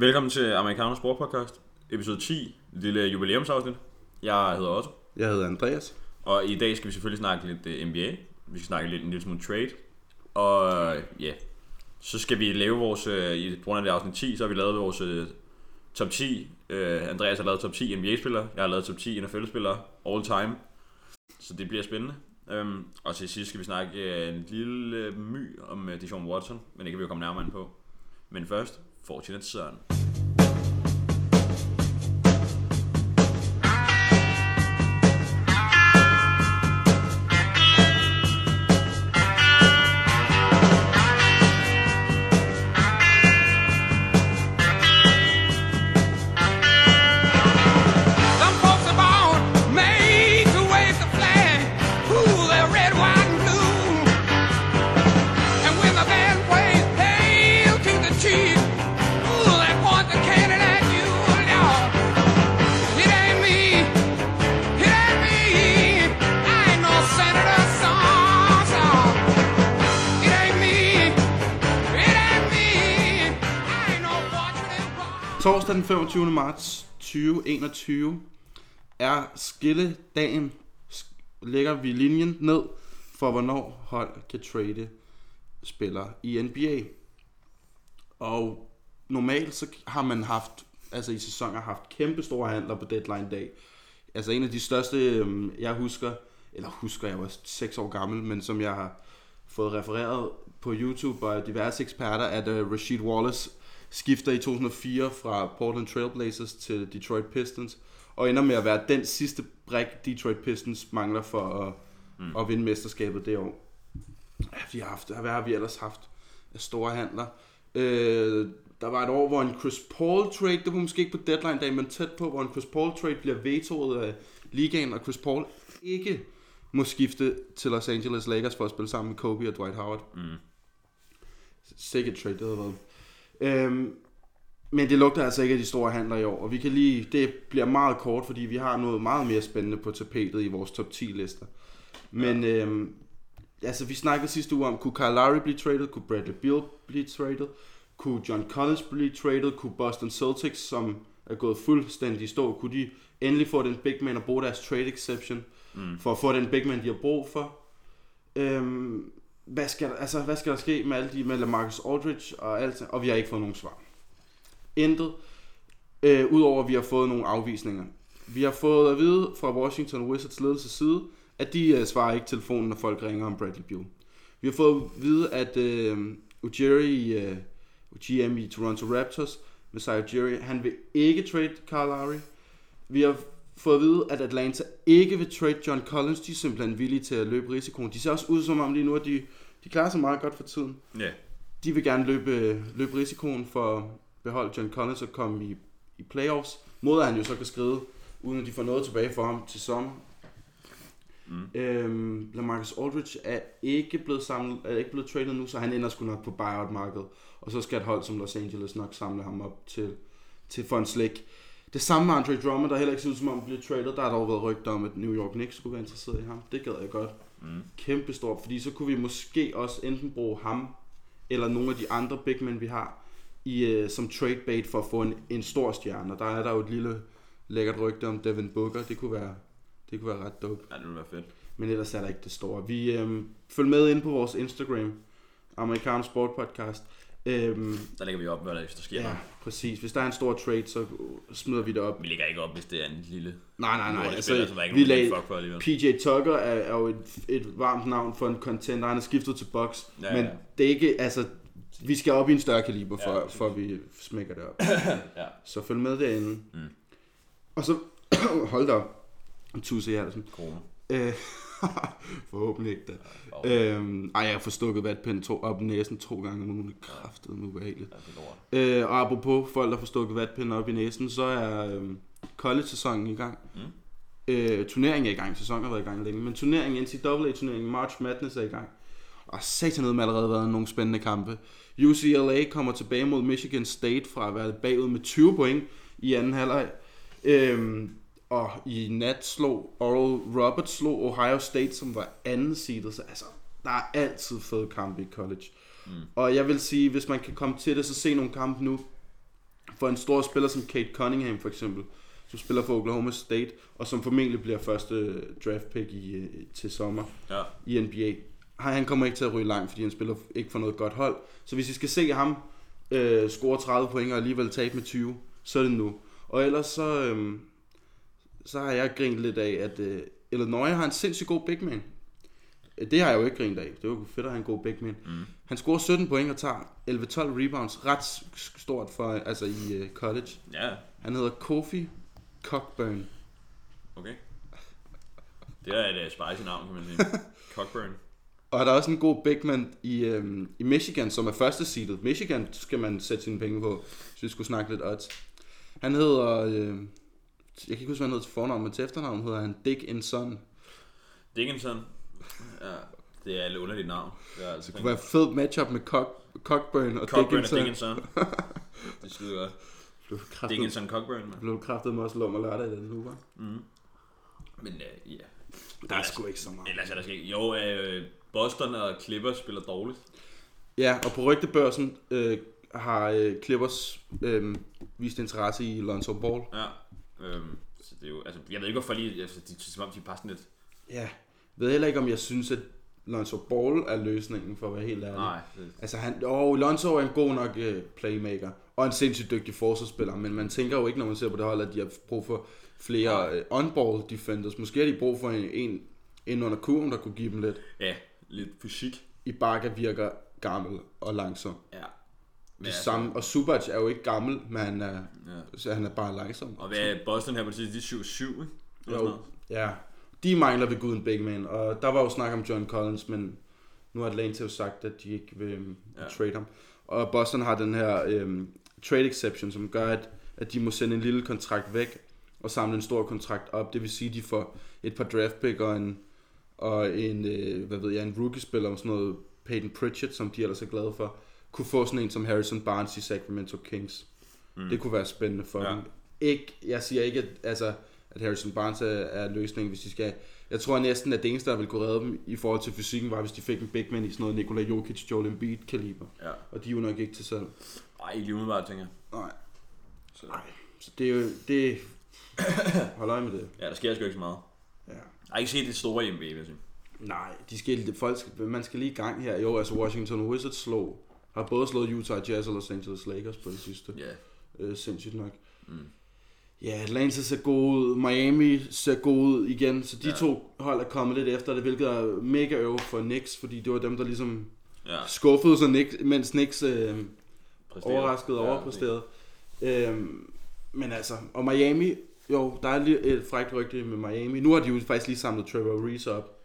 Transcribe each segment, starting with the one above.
Velkommen til Amerikaner Sport Podcast, episode 10, et lille jubilæumsafsnit. Jeg hedder Otto, Jeg hedder Andreas. og i dag skal vi selvfølgelig snakke lidt øh, NBA. Vi skal snakke lidt en lille smule trade. Og ja, så skal vi lave vores, øh, i grund af det afsnit 10, så har vi lavet vores øh, top 10. Øh, Andreas har lavet top 10 NBA-spillere, jeg har lavet top 10 NFL-spillere all time. Så det bliver spændende. Øhm, og til sidst skal vi snakke en lille my om Deshaun Watson, men det kan vi jo komme nærmere ind på. Men først, Fortunate Son. 25. marts 2021 er skilledagen. Lægger vi linjen ned for, hvornår hold kan trade spillere i NBA. Og normalt så har man haft, altså i sæsoner, haft kæmpe store handler på deadline dag. Altså en af de største, øhm, jeg husker, eller husker, jeg var 6 år gammel, men som jeg har fået refereret på YouTube og diverse eksperter, at øh, Rashid Wallace skifter i 2004 fra Portland Trailblazers til Detroit Pistons, og ender med at være den sidste brik, Detroit Pistons mangler for at, mm. at vinde mesterskabet det år. Ja, vi har haft, hvad har vi ellers haft af store handler? Øh, der var et år, hvor en Chris Paul trade, det var måske ikke på deadline dag, men tæt på, hvor en Chris Paul trade bliver vetoet af ligaen, og Chris Paul ikke må skifte til Los Angeles Lakers for at spille sammen med Kobe og Dwight Howard. Mm. Sikkert trade, det havde været. Øhm, men det lugter altså ikke af de store handler i år, og vi kan lige, det bliver meget kort, fordi vi har noget meget mere spændende på tapetet i vores top 10 lister. Men ja. øhm, altså, vi snakkede sidste uge om, kunne Kyle Lowry blive traded, kunne Bradley Beal blive traded, kunne John Collins blive traded, kunne Boston Celtics, som er gået fuldstændig i stå, kunne de endelig få den big man og bruge deres trade exception, mm. for at få den big man, de har brug for. Øhm, hvad skal, der, altså, hvad skal der ske med alle de med Marcus Aldridge og alt, og vi har ikke fået nogen svar. Intet, øh, udover at vi har fået nogle afvisninger. Vi har fået at vide fra Washington Wizards ledelse side, at de øh, svarer ikke telefonen, når folk ringer om Bradley Beal. Vi har fået at vide, at øh, Ujiri, øh, GM i Toronto Raptors, Messiah Ujiri, han vil ikke trade Kyle Lowry. Vi har fået at vide, at Atlanta ikke vil trade John Collins. De er simpelthen villige til at løbe risikoen. De ser også ud som om lige nu, at de, de klarer sig meget godt for tiden. Ja, De vil gerne løbe, løbe risikoen for at beholde John Collins og komme i, i playoffs. Mod han jo så kan skride, uden at de får noget tilbage for ham til sommer. Mm. Øhm, Lamarcus Aldridge er ikke blevet samlet, er ikke blevet traded nu, så han ender sgu nok på buyout-markedet. Og så skal et hold som Los Angeles nok samle ham op til, til for en slik. Det samme med Andre Drummond, der heller ikke ser ud som om han bliver traded. Der har dog været rygter om, at New York Knicks skulle være interesseret i ham. Det gad jeg godt. Mm. Kæmpe stort, fordi så kunne vi måske også enten bruge ham, eller nogle af de andre big men, vi har, i, uh, som trade bait for at få en, en stor stjerne. Og der er der jo et lille lækkert rygte om Devin Booker. Det kunne være, det kunne være ret dope. ja det ville være fedt. Men ellers er der ikke det store. Vi øhm, følg med ind på vores Instagram, Amerikansk Sport Podcast. Øhm, Der lægger vi op, hvad der, hvis der sker ja, noget. præcis. Hvis der er en stor trade, så smider vi det op. Vi lægger ikke op, hvis det er en lille... Nej, nej, nej. Altså, spiller, så der er ikke vi nogen, der lag, giver fuck for alligevel. PJ Tucker er, er jo et, et varmt navn for en contender. Han er skiftet til Bucks. Ja, men ja. det er ikke, altså, vi skal op i en større kaliber, for, Ja, ja, for vi smækker det op. Ja. Så følg med derinde. Mm. Og så, hold da op. Tusse Hjertelsen. Corona. Øh, forhåbentlig ikke da. Ja, Øhm, ej, jeg har fået stukket vatpind to, op i næsen to gange om ugen. Det er kraftedeme ubehageligt. lort. Øh, og apropos folk, der får stukket vatpind op i næsen, så er øhm, college-sæsonen i gang. Mm. Øh, turneringen er i gang. Sæsonen har været i gang længe. Men turneringen, NCAA-turneringen, March Madness er i gang. Og satan med allerede været nogle spændende kampe. UCLA kommer tilbage mod Michigan State fra at være bagud med 20 point i anden halvleg. Øhm, og i nat slog Oral Roberts slog Ohio State, som var anden seedet. Så altså, der er altid fede kampe i college. Mm. Og jeg vil sige, hvis man kan komme til det, så se nogle kampe nu. For en stor spiller som Kate Cunningham for eksempel, som spiller for Oklahoma State, og som formentlig bliver første draft pick i, øh, til sommer Ja. i NBA. Han kommer ikke til at ryge langt, fordi han spiller ikke for noget godt hold. Så hvis I skal se ham øh, score 30 point og alligevel tabe med 20, så er det nu. Og ellers så, øh, så har jeg grint lidt af, at øh, Illinois har en sindssygt god big man. Øh, Det har jeg jo ikke grint af. Det var jo fedt at have en god big man. Mm. Han scorer 17 point og tager 11-12 rebounds. Ret stort for, altså i øh, college. Ja, Han hedder Kofi Cockburn. okay. Det er et uh, spicy navn, kan man sige. Cockburn. Og der er også en god big man i, øhm, i Michigan, som er første seedet. Michigan skal man sætte sine penge på, hvis vi skulle snakke lidt odds. Han hedder, øh, jeg kan ikke huske, hvad han hedder til fornavn, men til efternavn hedder han Dick Inson. Dickinson. Ja, det er et lidt underligt navn. Det er altså Det kunne være et fedt matchup med Cock, Cockburn og Cockburn og Dickinson. Dickinson. Det skide godt. Blev kraftet, Dickinson Cockburn, man. blev kraftet med også lov mig lørdag i den uge, hva'? Men uh, ja. Der er sgu ikke så meget. Ellers er der sket. Jo, uh, Boston og Clippers spiller dårligt. Ja, og på rygtebørsen øh, har øh, Clippers øh, vist interesse i Lonzo Ball. Ja. Øhm, så det er jo, altså, jeg ved ikke hvorfor lige, altså, de, som om de bare sådan lidt, Ja, jeg ved heller ikke, om jeg synes, at Lonzo Ball er løsningen, for at være helt ærlig. nej, det, Altså, han, oh, Lonzo er en god nok uh, playmaker, og en sindssygt dygtig forsvarsspiller, men man tænker jo ikke, når man ser på det hold, at de har brug for flere uh, on-ball defenders. Måske har de brug for en, en, en under kurven, der kunne give dem lidt. ja, lidt fysik. Ibaka virker gammel og langsom. Ja. Det altså, samme, og Subac er jo ikke gammel, men han er, Ja. så han er bare langsom. Og hvad er Boston her på det sidste, de er 7-7, ikke? Jo, ja. De mangler ved guden big man, og der var jo snak om John Collins, men nu har Atlanta jo sagt, at de ikke vil um, Ja. ja. trade ham. Og Boston har den her um, trade exception, som gør, at, at de må sende en lille kontrakt væk og samle en stor kontrakt op. Det vil sige, at de får et par draft pick og en, og en, øh, hvad ved jeg, en rookie-spiller om sådan noget Peyton Pritchard, som de ellers er glade for, kunne få sådan en som Harrison Barnes i Sacramento Kings. Mm. Det kunne være spændende for Ja. dem. Ikke, jeg siger ikke, at, altså, at Harrison Barnes er, er løsningen, hvis de skal... Jeg tror næsten, at det eneste, der ville kunne redde dem i forhold til fysikken, var, hvis de fik en big man i sådan noget Nikola Jokic, Joel Embiid kaliber. Ja. Og de er jo nok ikke til salg. Ej, ikke lige umiddelbart, tænker jeg. Nej. Så, Nej. Så det er jo... Det... Hold øje med det. ja, der sker sgu ikke så meget. Ja. Jeg har ikke set det store i NBA, vil jeg sige. Nej, de skal, folk man skal lige i gang her. Jo, altså Washington Wizards slog, har både slået Utah Jazz og Los Angeles Lakers på det sidste. Ja. Øh, sindssygt nok. Mm. Ja, Atlanta ser god ud, Miami ser god ud igen, så de Ja. ja. to hold er kommet lidt efter det, hvilket er mega øv for Knicks, fordi det var dem, der ligesom Ja. skuffede sig, Knicks, mens Knicks øh, Præsteret. overraskede og Ja, overpræsterede. Øhm, men altså, og Miami, jo, der er lige et frækt rygte med Miami. Nu har de jo faktisk lige samlet Trevor Reese op.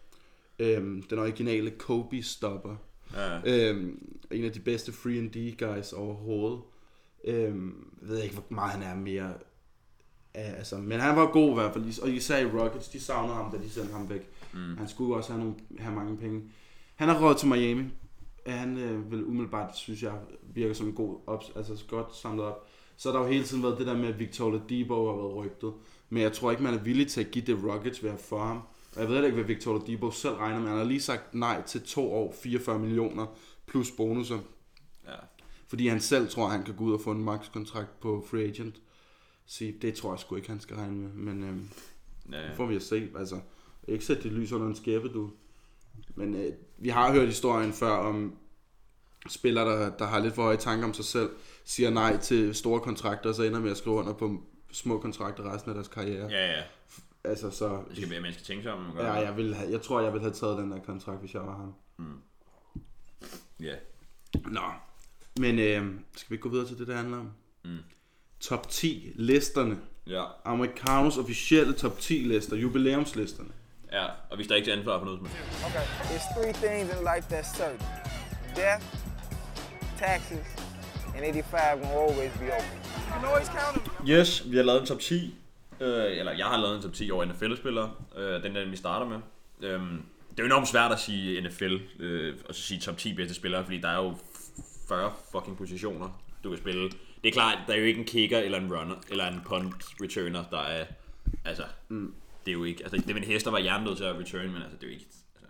Øhm, den originale Kobe-stopper. Ja. Øhm, en af de bedste free and D guys overhovedet. Øhm, jeg ved ikke, hvor meget han er mere... Altså, men han var god i hvert fald, og især i Rockets, de savnede ham, da de sendte ham væk. Mm. Han skulle også have, nogle, have mange penge. Han har råd til Miami. Han øh, vil umiddelbart, synes jeg, virker som en god, op, altså godt samlet op. Så har der jo hele tiden været det der med, at Victor Oladipo har været rygtet. Men jeg tror ikke, man er villig til at give det Rockets ved at få ham. Og jeg ved heller ikke, hvad Victor Oladipo selv regner med. Han har lige sagt nej til to år, 44 millioner plus bonusser. ja. Fordi han selv tror, han kan gå ud og få en max-kontrakt på free agent. Så det tror jeg sgu ikke, han skal regne med. Men øhm, ja. det får vi at se. Altså, ikke sætte det lys under en skæppe, du. Men øh, vi har hørt historien før om spillere, der, der har lidt for høje tanker om sig selv, siger nej til store kontrakter, og så ender med at skrive under på små kontrakter resten af deres karriere. Ja, ja. Altså, så... Det skal være, man skal tænke sig om. Ja, det. jeg, vil have, jeg tror, jeg ville have taget den der kontrakt, hvis jeg var ham. Ja. Nå, men øh, skal vi ikke gå videre til det, det handler om? Mm. Top 10 listerne. Ja. Amerikanos officielle top 10 lister, jubilæumslisterne. Ja, og hvis der ikke er ansvar for noget som helst. Okay. There's three things in life that's certain. Death, taxes, and 85 will always be open. You can always count them. Yes, vi har lavet en top 10. Øh, eller jeg har lavet en top 10 over NFL-spillere. Øh, den der, vi starter med. Øhm, det er jo enormt svært at sige NFL, øh, og så sige top 10 bedste spillere, fordi der er jo 40 fucking positioner, du kan spille. Det er klart, der er jo ikke en kicker eller en runner, eller en punt returner, der er, altså, mm. det er jo ikke, altså, det er en hester var hjernedød til at return, men altså, det er jo ikke, altså,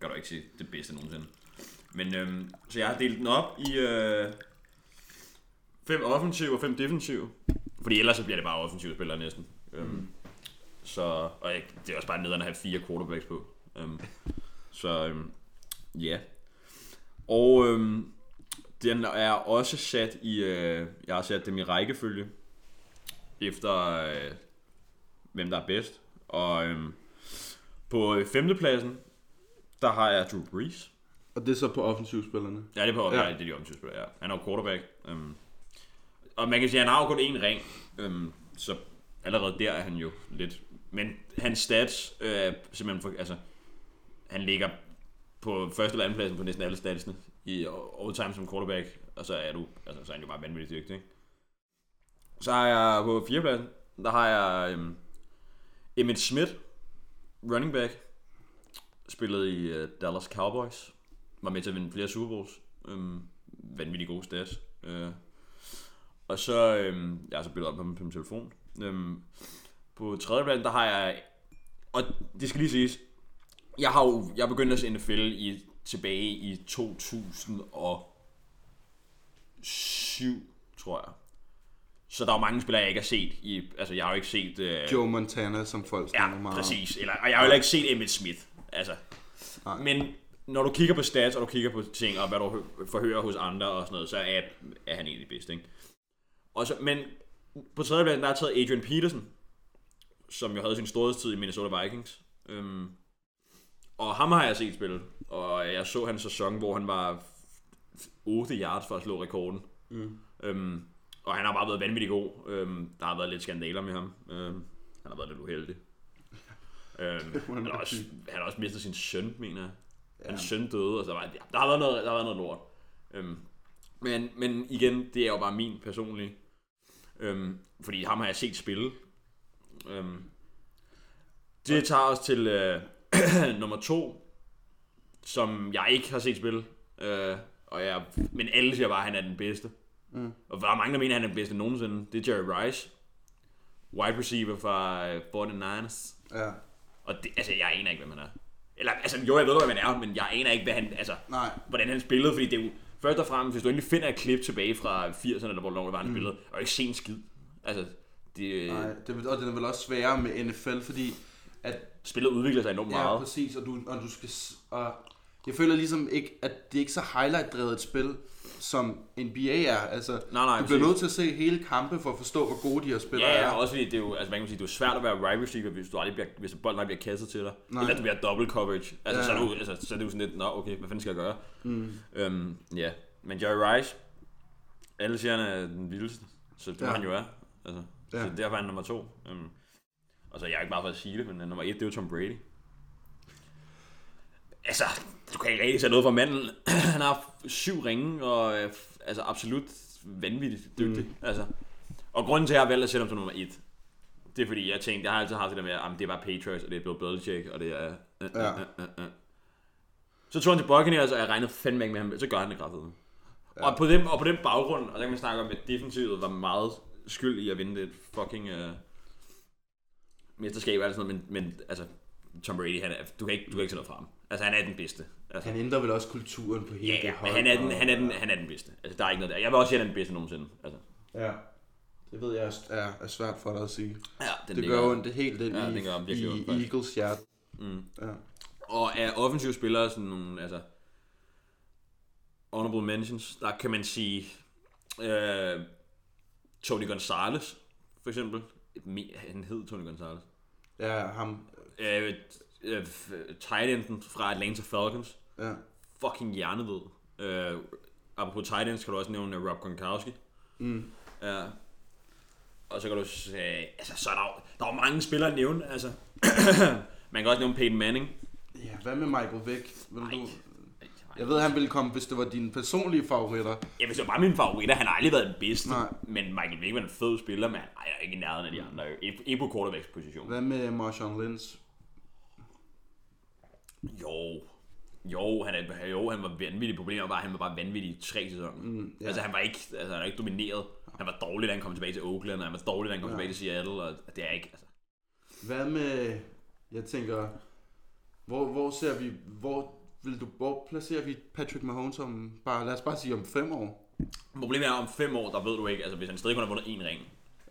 kan du ikke sige det bedste nogensinde. Men, øhm, så jeg har delt den op i, øh, Fem offensive og fem defensive. Fordi ellers så bliver det bare offensive spillere næsten. Mm. så, og jeg, det er også bare nederen at have fire quarterbacks på. Um, så um, ja. Og um, den er også sat i, uh, jeg har sat dem i rækkefølge, efter uh, hvem der er bedst. Og um, på øh, femtepladsen, der har jeg Drew Brees. Og det er så på offensivspillerne. Ja, det er på Ja. ja. det er de offensive spillere, ja. Han er jo quarterback. Um, og man kan sige, at han har jo kun én ring, øhm, så allerede der er han jo lidt... Men hans stats øh, er simpelthen for, altså, han ligger på første eller anden pladsen på næsten alle statsene i all time som quarterback, og så er du, altså, så er han jo bare vanvittigt dygtig, ikke? Så har jeg på fjerdepladsen, der har jeg øhm, Emmett Smith, running back, spillet i øh, Dallas Cowboys, var med til at vinde flere Super Bowls, øhm, vanvittigt gode stats. Øh. Og så, øhm, jeg har så billedet op på min, på min telefon. Øhm, på tredjepladsen, der har jeg, og det skal lige siges, jeg har jo, jeg begyndte at se NFL i, tilbage i 2007, tror jeg. Så der er jo mange spillere, jeg ikke har set. I, altså, jeg har jo ikke set... Øh, Joe Montana, som folk snakker Ja, meget præcis. Eller, og jeg har heller ikke set Emmitt Smith. Altså. Nej. Men når du kigger på stats, og du kigger på ting, og hvad du hø- forhører hos andre og sådan noget, så er, er han egentlig bedst, ikke? Og så, men på tredjepladsen, der er taget Adrian Peterson, som jo havde sin storhedstid i Minnesota Vikings. Øhm, og ham har jeg set spille, og jeg så hans sæson, hvor han var 8 yards for at slå rekorden. Mm. Øhm, og han har bare været vanvittig god. Øhm, der har været lidt skandaler med ham. Øhm, han har været lidt uheldig. øhm, han, har også, han har også mistet sin søn, mener jeg. Ja. Hans søn døde, og så var, der har været noget, der har været noget lort. Øhm, men, men igen, det er jo bare min personlige. Øhm, fordi ham har jeg set spille. Øhm, det tager os til øh, nummer to, som jeg ikke har set spille. Øh, og jeg, men alle siger bare, at han er den bedste. Mm. Og der er mange, der mener, at han er den bedste nogensinde. Det er Jerry Rice. Wide receiver fra øh, 49ers. Ja. Og det, altså, jeg aner ikke, hvem han er. Eller, altså, jo, jeg ved, hvem han er, men jeg aner ikke, hvad han, altså, Nej. hvordan han spillede, fordi det er jo, først og fremmest, hvis du endelig finder et klip tilbage fra 80'erne, eller hvor det var, han mm. spillede, og ikke se en skid. Altså, det, Nej, det, og det er vel også sværere med NFL, fordi at spillet udvikler sig enormt Ja, meget. præcis, og du, og du skal... Og jeg føler ligesom ikke, at det er ikke så highlight-drevet et spil, som NBA er. Altså, Nej, nej, du bliver nødt til at se hele kampe for at forstå, hvor gode de her spillere Ja, ja, er. også fordi det er jo, altså man kan sige, det er jo svært at være wide receiver, hvis, du aldrig bliver, hvis bolden aldrig bliver kastet til dig. Nej. Eller du bliver double coverage. Altså, Ja. så, er du, altså, så er det jo sådan lidt, nå okay, hvad fanden skal jeg gøre? Mm. Øhm, ja, men Jerry Rice, alle siger, han er den vildeste, så det ja. Han jo er. Altså, ja. Så derfor er han nummer to. Øhm, og så jeg er ikke bare for at sige det, men nummer et, det er jo Tom Brady. Altså, du kan ikke rigtig sætte noget for manden. han har syv ringe, og øh, altså absolut vanvittigt dygtig. Mm. Altså, og grunden til, at jeg har valgt at sætte ham som nummer et, det er fordi, jeg tænkte, jeg har altid haft det der med, at det er bare Patriots, og det er Bill Belichick, og det er... Øh, Ja. øh, øh, øh. Så tog han til Buccaneers, og jeg regnede fandme ikke med ham, så gør han det kraftigt. Ja. Og, på dem, og på den baggrund, og der kan man snakke om, at defensivet var meget skyld i at vinde det fucking uh, mesterskab og alt sådan noget, men, men altså, Tom Brady, han er, du, kan ikke, du kan ikke sætte noget fra ham. Altså, han er den bedste. Altså, Han ændrer vel også kulturen på hele ja, det hold. han er, den, og- han, er den, han er den bedste. Altså, der er ikke noget der. Jeg vil også sige, at han er den bedste nogensinde. Altså, Ja. Det ved jeg er, er, er svært for dig at sige. ja, den Det ligger- gør ondt helt ind Ja, i, det gør i faktisk. Eagles hjerte. Mm. Ja. Og af offensive spillere, sådan nogle, altså, honorable mentions, der kan man sige, øh, Tony Gonzalez, for eksempel. Han hed Tony Gonzalez. ja, ham. Øh, øh, tight enden fra Atlanta Falcons. Ja. Fucking hjerneved. Øh, apropos tight ends, kan du også nævne øh, Rob Gronkowski. Mm. Ja. Og så kan du sige, altså, så er der, jo- der er mange spillere at nævne, altså. Man kan også nævne Peyton Manning. Ja, hvad med Michael Vick? Vil du... Jeg ved, han ville komme, hvis det var dine personlige favoritter. Ja, hvis det var bare min favorit, han har aldrig været den bedste. Nej. Men Michael Vick var en fed spiller, men han er ikke i nærheden af de andre. Ikke på quarterbacks position. Hvad med Marshawn Lynch? Jo. Jo, han, er, jo, han var vanvittig. Problemet var, at han var bare vanvittig i tre sæsoner. Mm, ja. Altså, han var ikke, altså, han var ikke domineret. Han var dårlig, da han kom tilbage til Oakland, og han var dårlig, da han kom Ja. tilbage til Seattle, og det er ikke, altså. Hvad med... Jeg tænker... Hvor, hvor ser vi... Hvor vil du... Hvor placerer vi Patrick Mahomes om... Bare, lad os bare sige om fem år. Problemet er, om fem år, der ved du ikke, altså hvis han stadig kun har vundet én ring,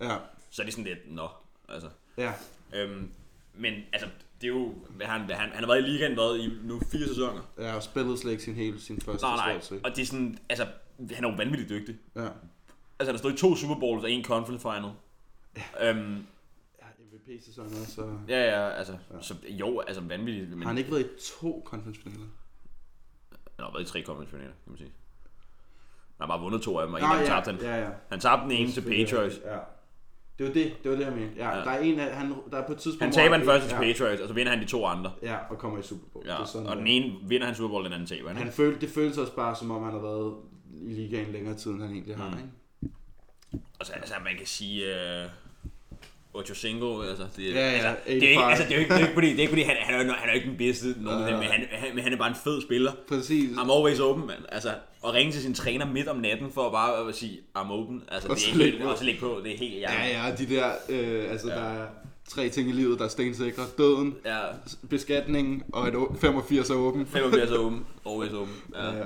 Ja, så er det sådan lidt, nå, altså. ja. Øhm, men altså, det er jo, han, han, han har været i ligaen været i nu fire sæsoner. Ja, og spillede slet ikke sin hele sin første Nej, nej, stort og det er sådan, altså, han er jo vanvittigt dygtig. Ja. Altså, han har stået i to Super Bowls og en conference final. Øhm, ja MVP-sæsonen også, så... ja, ja, altså, ja. så jo, altså vanvittigt. Men Har han ikke været i to conference-finaler? han har været i tre conference finaler, kan man sige. Han har bare vundet to af dem, og en dem ja, tabte han. ja, ja. Han tabte den ene til Patriots. Ja. Det var det, det var det, jeg mente. Ja, Ja. der er en af, han, der er på et tidspunkt... Han taber den første til ja, Patriots, og så vinder han de to andre. Ja, og kommer i Super Bowl. Ja, Det er sådan, og den ene vinder han Super Bowl, den anden taber han. Han ikke? følte, det føles også bare, som om han har været i ligaen længere tid, end han egentlig har, Mm. ikke? Og så altså, man kan sige... Uh, Ocho Cinco, altså, det, Ja, ja, altså, det, er ikke, 85. altså, det er jo ikke, det er ikke fordi, det er ikke fordi han, han, er jo, han er jo ikke den bedste, nogen Ja. men han, han, men han er bare en fed spiller. Præcis. I'm always open, mand. Altså, at ringe til sin træner midt om natten for bare at sige, I'm open. Altså, Og det er lægge helt, på. og så lægge på. Det er helt Ja, hjertet. ja, de der, øh, altså Ja. ja. der er tre ting i livet, der er stensikre. Døden, ja. beskatningen og et å- 85 er åben. 85 er åben. Always open. Ja. Ja, ja.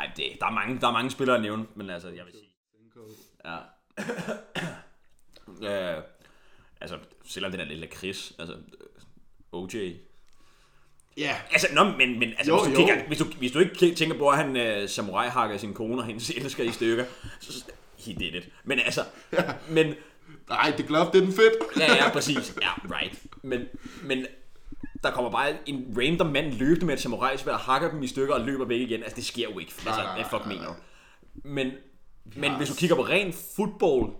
Ej, det, der, er mange, der er mange spillere at nævne, men altså, jeg vil sige... Ja. ja. Altså, selvom det er lidt lakrids, altså, OJ. Ja, Altså, nå, men, men altså, Jo, hvis, du jo. kigger, hvis, du, hvis du ikke tænker på, at han uh, samurai hakker sin kone og hendes elsker i stykker, så he did it. Men altså, men, nej, det glove, det er den fedt. ja, ja, præcis, ja, right. Men, men der kommer bare en random mand løbende med et samurai sværd, hakker dem i stykker og løber væk igen. Altså, det sker jo ikke. Altså, nej, det fuck mener du. Men, men hvis du kigger på ren football,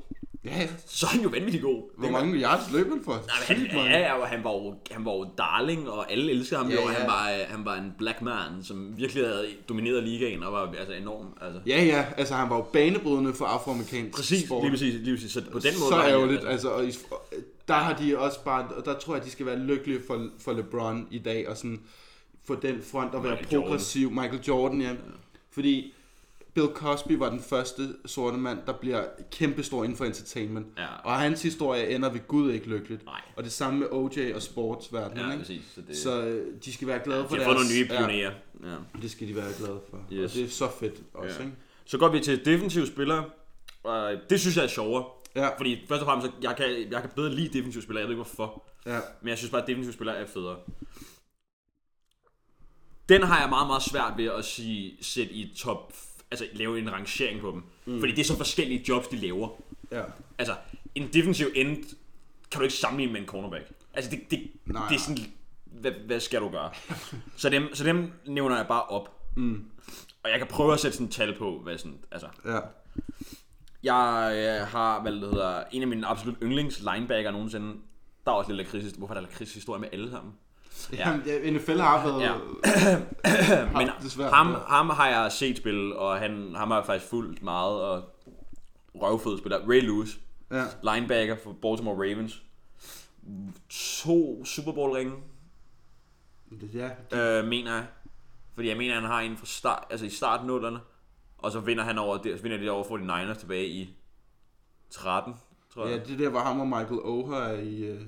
Ja, så er han jo vanvittig god. hvor mange yards løb han for? Nej, men han, ja, ja, og han var jo, han var jo darling, og alle elskede ham Ja, jo, og ja. han var, øh, han var en black man, som virkelig havde domineret ligaen, og var altså enorm. Altså. Ja, ja, altså han var jo banebrydende for afroamerikansk Præcis, sport. lige præcis, lige præcis. Så på den måde så var han- ærgerligt, altså, og i, der har de også bare, og der tror jeg, de skal være lykkelige for, for LeBron i dag, og sådan få den front og være Michael Jordan. progressiv. Michael Jordan, ja. Fordi Bill Cosby var den første sorte mand, der bliver kæmpestor inden for entertainment. Ja. Og hans historie ender ved Gud ikke lykkeligt. Nej. Og det samme med OJ og sportsverdenen. Ja, ikke? præcis. Så det, Så øh, de skal være glade for de har fået nogle nye pionerer. Ja. Ja, det skal de være glade for. Yes. Og det er så fedt også, Ja. ikke? Så går vi til defensive spillere, og det synes jeg er sjovere. Ja, Fordi først og fremmest, så jeg kan, jeg kan bedre lide defensive spillere, jeg ved ikke hvorfor. ja. Men jeg synes bare, at defensive spillere er federe. Den har jeg meget, meget svært ved at sige, sætte i top, altså lave en rangering på dem. Mm. Fordi det er så forskellige jobs, de laver. ja. Altså, en defensive end kan du ikke sammenligne med en cornerback. Altså, det, det, Nej, det er sådan, hvad, hvad skal du gøre? så, dem, så dem nævner jeg bare op. Mm. Og jeg kan prøve at sætte sådan et tal på, hvad sådan, altså. Ja. Jeg øh, har, hvad det hedder, en af mine absolut yndlings linebacker nogensinde. Der er også lidt lakrids, hvorfor er der lakrids historie med alle sammen? Ja. Jamen, ja, NFL har været... Ja. Men det svært, ham, ja. ham har jeg set spille, og han, ham har jeg faktisk fulgt meget, og røvfed spiller. Ray Lewis, Ja. linebacker for Baltimore Ravens. To Super Bowl ringe, Ja, øh, mener jeg. Fordi jeg mener, han har en fra start, altså i starten nullerne. Og så vinder han over, det, så vinder de over 49ers tilbage i 13, tror ja, jeg. det er der, hvor ham og Michael Oher er i, øh,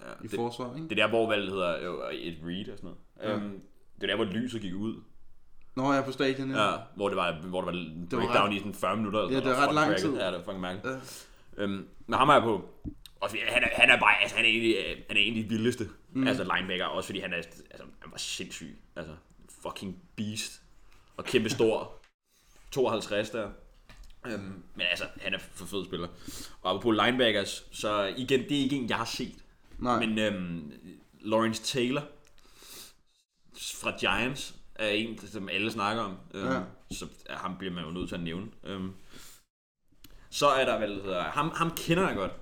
Ja, i det, forsvar, ikke? det er der, hvor valget hedder øh, et read og sådan noget. Ja. Øhm, det er der, hvor lyset gik ud. Nå, jeg er på stadion, ja. Ja, hvor det var, hvor det var var breakdown ret- i sådan 40 minutter. eller Ja, det var noget. ret lang tid. Ja, det var fucking mærkeligt. Ja. Øhm, men ham er jeg på. Og han er, han er bare, altså han er egentlig, øh, han er egentlig de vildeste. Mm. Altså linebacker, også fordi han er, altså han var sindssyg. Altså fucking beast. Og kæmpe stor. 52 der. Øhm, men altså, han er for fed spiller. Og på linebackers, så igen, det er ikke en, jeg har set. Nej, Men øhm, Lawrence Taylor fra Giants er en, som alle snakker om. Øhm, Ja. Så ham bliver man jo nødt til at nævne. Øhm, så er der vel, hedder, ham, ham kender jeg godt.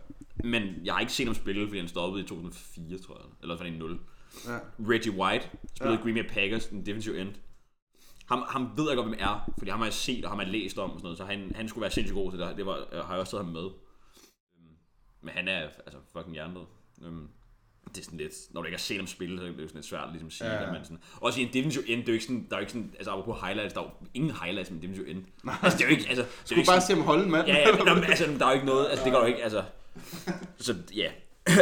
Men jeg har ikke set ham spille, fordi han stoppede i 2004, tror jeg. Eller det i 0. ja. Reggie White spillede Ja. Green Bay Packers, en defensive end. Ham, ham ved jeg godt, hvem er, fordi ham har jeg set, og ham har jeg læst om, og sådan noget, så han, han skulle være sindssygt god til det. Det var, jeg har jeg også taget ham med. Øhm, Men han er altså fucking hjernedød. Øhm, Det er sådan lidt, når du ikke har set ham spille, så er det jo sådan lidt svært ligesom at sige Ja, det, men sådan, også i en defensive end, det er jo ikke sådan, der er jo ikke sådan, altså apropos highlights, der er jo ingen highlights med defensive end. Altså det er jo ikke, altså, det ikke bare sådan, se ham holde mand. Ja, ja, men, der, altså, der er jo ikke noget, altså det går jo ikke, altså, så ja.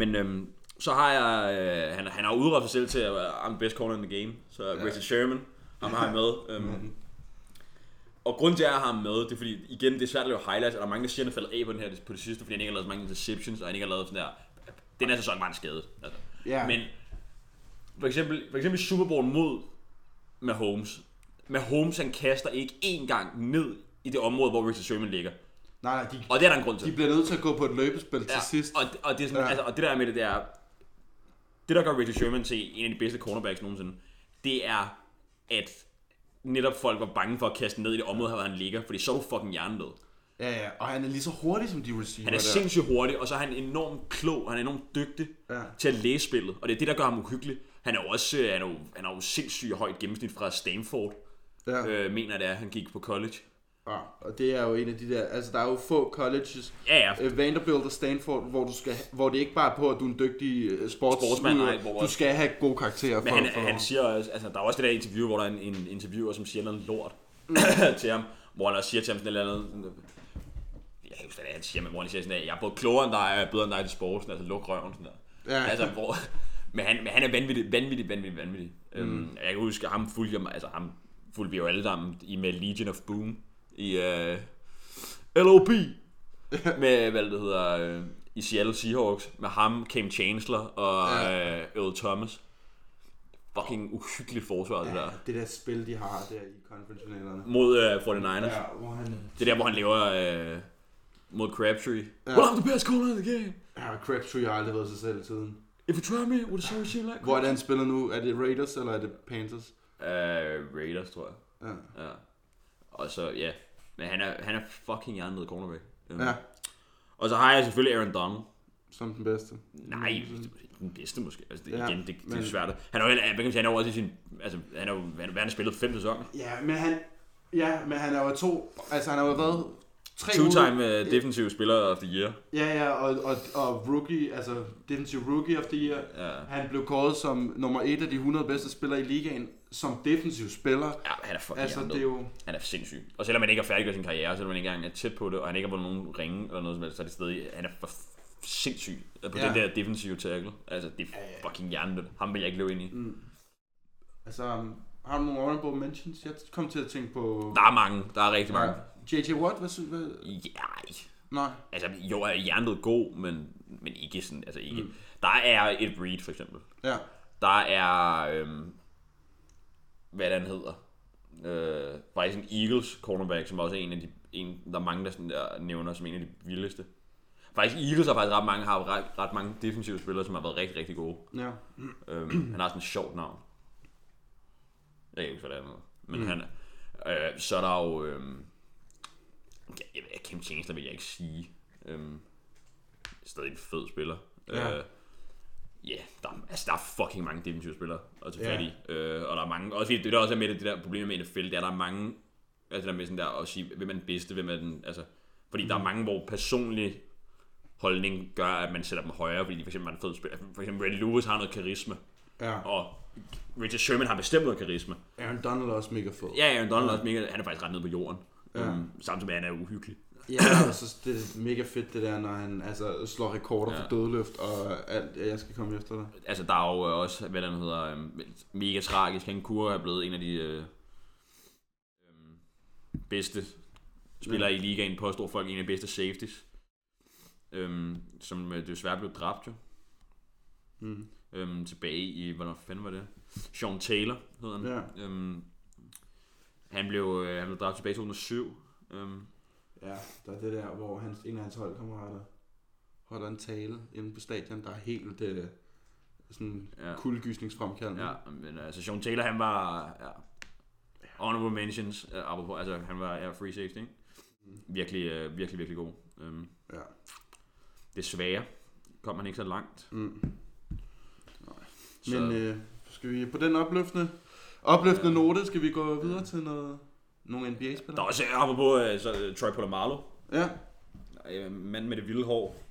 men øhm, så har jeg, øh, han, han har udråbt sig selv til at være I'm the best corner in the game, så ja. Richard Sherman, ham har jeg med. Øhm, Og grunden til, at jeg har ham med, det er fordi, igen, det er svært at lave highlights, og der er mange, der siger, at er faldet af på den her på det sidste, fordi han ikke har lavet så mange interceptions, og han ikke har lavet sådan der... Den her sæson var han skadet. Altså. Ja. Men for eksempel, for eksempel Super Bowl mod Mahomes. Mahomes, han kaster ikke én gang ned i det område, hvor Richard Sherman ligger. Nej, nej, de, Og det er der en grund til. de bliver nødt til at gå på et løbespil til Ja, sidst. Og, og, det er sådan, Ja. altså, og det der er med det, det er... Det, der gør Richard Sherman til en af de bedste cornerbacks nogensinde, det er, at netop folk var bange for at kaste ned i det område, hvor han ligger, fordi så er du fucking hjernedød. Ja, ja, og han er lige så hurtig som de receiver Han er der. sindssygt hurtig, og så er han enormt klog, han er enormt dygtig Ja. til at læse spillet, og det er det, der gør ham uhyggelig. Han er jo også øh, han er jo, han er jo sindssygt højt gennemsnit fra Stanford, Ja. øh, mener det er, han gik på college. Ja, og det er jo en af de der, altså der er jo få colleges, Ja, ja, øh, Vanderbilt og Stanford, hvor, du skal, hvor det ikke bare er på, at du er en dygtig øh, sports, Sportsmand, nej, hvor- du skal have gode karakterer Men for, han, for han siger også, altså der er også det der interview, hvor der er en, en interviewer, som siger noget lort til ham, hvor han også siger til ham sådan et eller andet, jeg kan huske, hvad det er, han siger, men hvor han siger sådan, at jeg er både klogere end dig, og jeg er bedre end dig til sporten, altså luk røven, sådan der. Ja. Altså, hvor, men, han, men han er vanvittig, vanvittig, vanvittig, vanvittig. Mm. Øhm, jeg kan huske, at ham fulgte jeg, altså ham fulgte vi jo alle sammen i med Legion of Boom i uh, LOP, med, hvad det hedder, uh, i Seattle Seahawks, med ham, Cam Chancellor og Ja. ja. uh, Earl Thomas. Fucking uhyggeligt forsvar, det der. det der spil, de har der i conference-finalerne. Mod uh, 49ers. Ja, Ja. hvor han... Det er der, hvor han laver uh, mod Crabtree. Ja. Ja. Well, I'm the best corner in the game. Ja, Crabtree har aldrig været sig selv siden. If you try me, would sorry shit like Hvor er det, han spiller nu? Er det Raiders, eller er det Panthers? Uh, Raiders, tror jeg. Ja. Ja. Og så, ja. Men han er, han er fucking hjernet cornerback. Øhm. ja, Og så har jeg selvfølgelig Aaron Donald. som den bedste. Nej, den bedste måske. Altså, det, Ja, igen, det, det men- er svært. Han er jo, sige, han er også i sin... Altså, han er jo, han, han har spillet fem sæsoner. Ja, men han... Ja, men han er jo to... Altså, han har jo været... Tre Two-time uh, defensive spiller of the year. Ja, ja, og, og, og rookie, altså defensive rookie of the year. Ja. Han blev kåret som nummer et af de 100 bedste spillere i ligaen, som defensiv spiller. Ja, han er fucking Altså, det er jo... Han er sindssyg. Og selvom han ikke har færdiggjort sin karriere, selvom han ikke engang er tæt på det, og han ikke har vundet nogen ringe eller noget som helst, så er det stadig, han er for sindssyg på Ja. den der defensive tackle. Altså, det er fucking hjernedødt. Ham vil jeg ikke løbe ind i. Mm. Altså, um, har du nogle honorable mentions? Jeg kom til at tænke på... Der er mange. Der er rigtig mange. J.J. Watt, hvad synes hvad? Ja, Nej. altså, jo er hjernet god, men, men ikke sådan, altså ikke. Mm. Der er et Reed, for eksempel. Ja. Der er, øhm, hvad den hedder, øh, faktisk en Eagles cornerback, som også er en af de, en, der er mange, der, sådan der nævner som en af de vildeste. Faktisk Eagles har faktisk ret mange, har ret, ret mange defensive spillere, som har været rigtig, rigtig gode. Ja. Øhm, han har sådan et sjovt navn. Jeg kan ikke hvad det er. Men mm. han. Øh, så er der jo... Ja, jeg ved, Kim Chancellor vil jeg ikke sige. Øhm, stadig en fed spiller. Ja. Øh, Ja, der, er- altså, der er fucking mange defensive spillere at tage fat i. Øh, og der er mange, også fordi det der også er med det, det der problem med NFL, det er, at der er mange, altså det der med sådan der at sige, hvem er den bedste, hvem er den, altså, fordi mm. der er mange, hvor personlig holdning gør, at man sætter dem højere, fordi de for eksempel er en fed spiller. For eksempel Ray Lewis har noget karisma, Ja. og Richard Sherman har bestemt noget karisma. Aaron Donald er også mega fed. Ja, Aaron Donald er også mega, han er faktisk ret nede på jorden. Ja. Um, samtidig med, at han er uhyggelig. Ja, og så det er mega fedt det der, når han altså, slår rekorder ja. Ja. for dødløft og alt. Ja, jeg skal komme efter dig. Altså, der er jo øh, også, hvad den hedder, øhm, mega tragisk. Han kunne have blevet en af de øh, øhm, bedste spillere i ligaen, påstår folk, en af de bedste safeties. Øhm, som øh, desværre blev dræbt jo. Mm. Øhm, tilbage i, hvornår fanden var det? Sean Taylor hedder han. Ja. Øhm, han blev, øh, han blev dræbt tilbage i 2007. Øhm, Ja, der er det der, hvor hans, en af hans holdkammerater holder en tale inde på stadion, der er helt øh, sådan Ja. kuldegysningsfremkaldende. Ja, men altså Sean Taylor, han var ja, honorable mentions, uh, apropos, altså han var ja, free safety, ikke? Virkelig, uh, virkelig, virkelig god. Um, ja. desværre kom han ikke så langt. Mm. Så, Men øh, skal vi på den opløftende, opløftende note, skal vi gå videre til noget, nogle NBA-spillere? der er også, apropos uh, så, uh, Troy Polamalu, Ja, uh, mand med det vilde hår,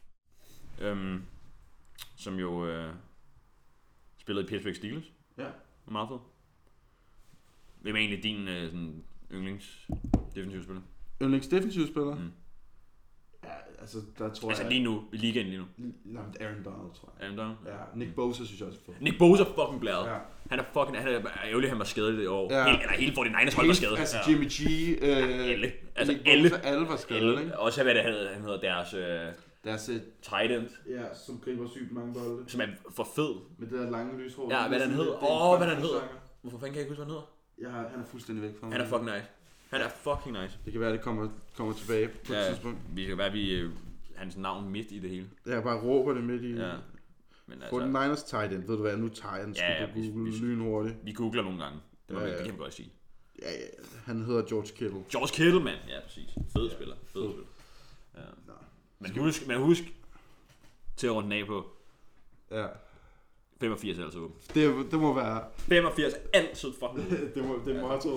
um, som jo uh, spillede i Pittsburgh Steelers. ja. Var meget fed. Hvem er egentlig din uh, sådan, yndlings defensive spiller? Yndlings defensiv spiller? Mm. Ja, altså, der tror Altså jeg... lige nu, i ligaen lige nu. Men Aaron Donald, tror jeg. Aaron Donald. Ja, Nick Bosa synes jeg også er. Nick Bosa er fucking blæret. Ja. Han er fucking, han er ærgerlig, han var skadet i år. Ja. Helt, eller hele 49ers hold var skadet. Altså. Jimmy G, øh, Alle. Altså Nick alle. Bosa, alle var skadet, Alle. ikke? Også hvad det hedder, han hedder deres øh, Deres, øh, tight end, ja, som griber sygt mange bolde. som er for fed. Med det der lange lyshår. Ja, hvad sådan hedder. er Åh, hvad den hedder. Hvorfor fanden kan jeg ikke huske, hvad han hedder? Ja, han er fuldstændig væk fra mig. Han er fucking nice. Han er fucking nice. Det kan være, det kommer, kommer tilbage på et Ja, tidspunkt. vi kan være, vi øh, hans navn midt i det hele. Jeg bare råber det midt i. Ja. Men altså, Niners tight end. Ved du hvad, nu tager jeg den. Ja, ja, vi- google vi- lynhurtigt. vi googler nogle gange. Det, må, Ja, ja, ja. det kan vi godt sige. Ja, ja, han hedder George Kittle. George Kittle, mand. Ja, præcis. Fed spiller. Fed Fed. spiller. Ja. Nå. Men husk, men husk til at runde af på Ja. 85 er altså åben. Det, det må være... 85 er altid fucking åben. Det, må, det er motto.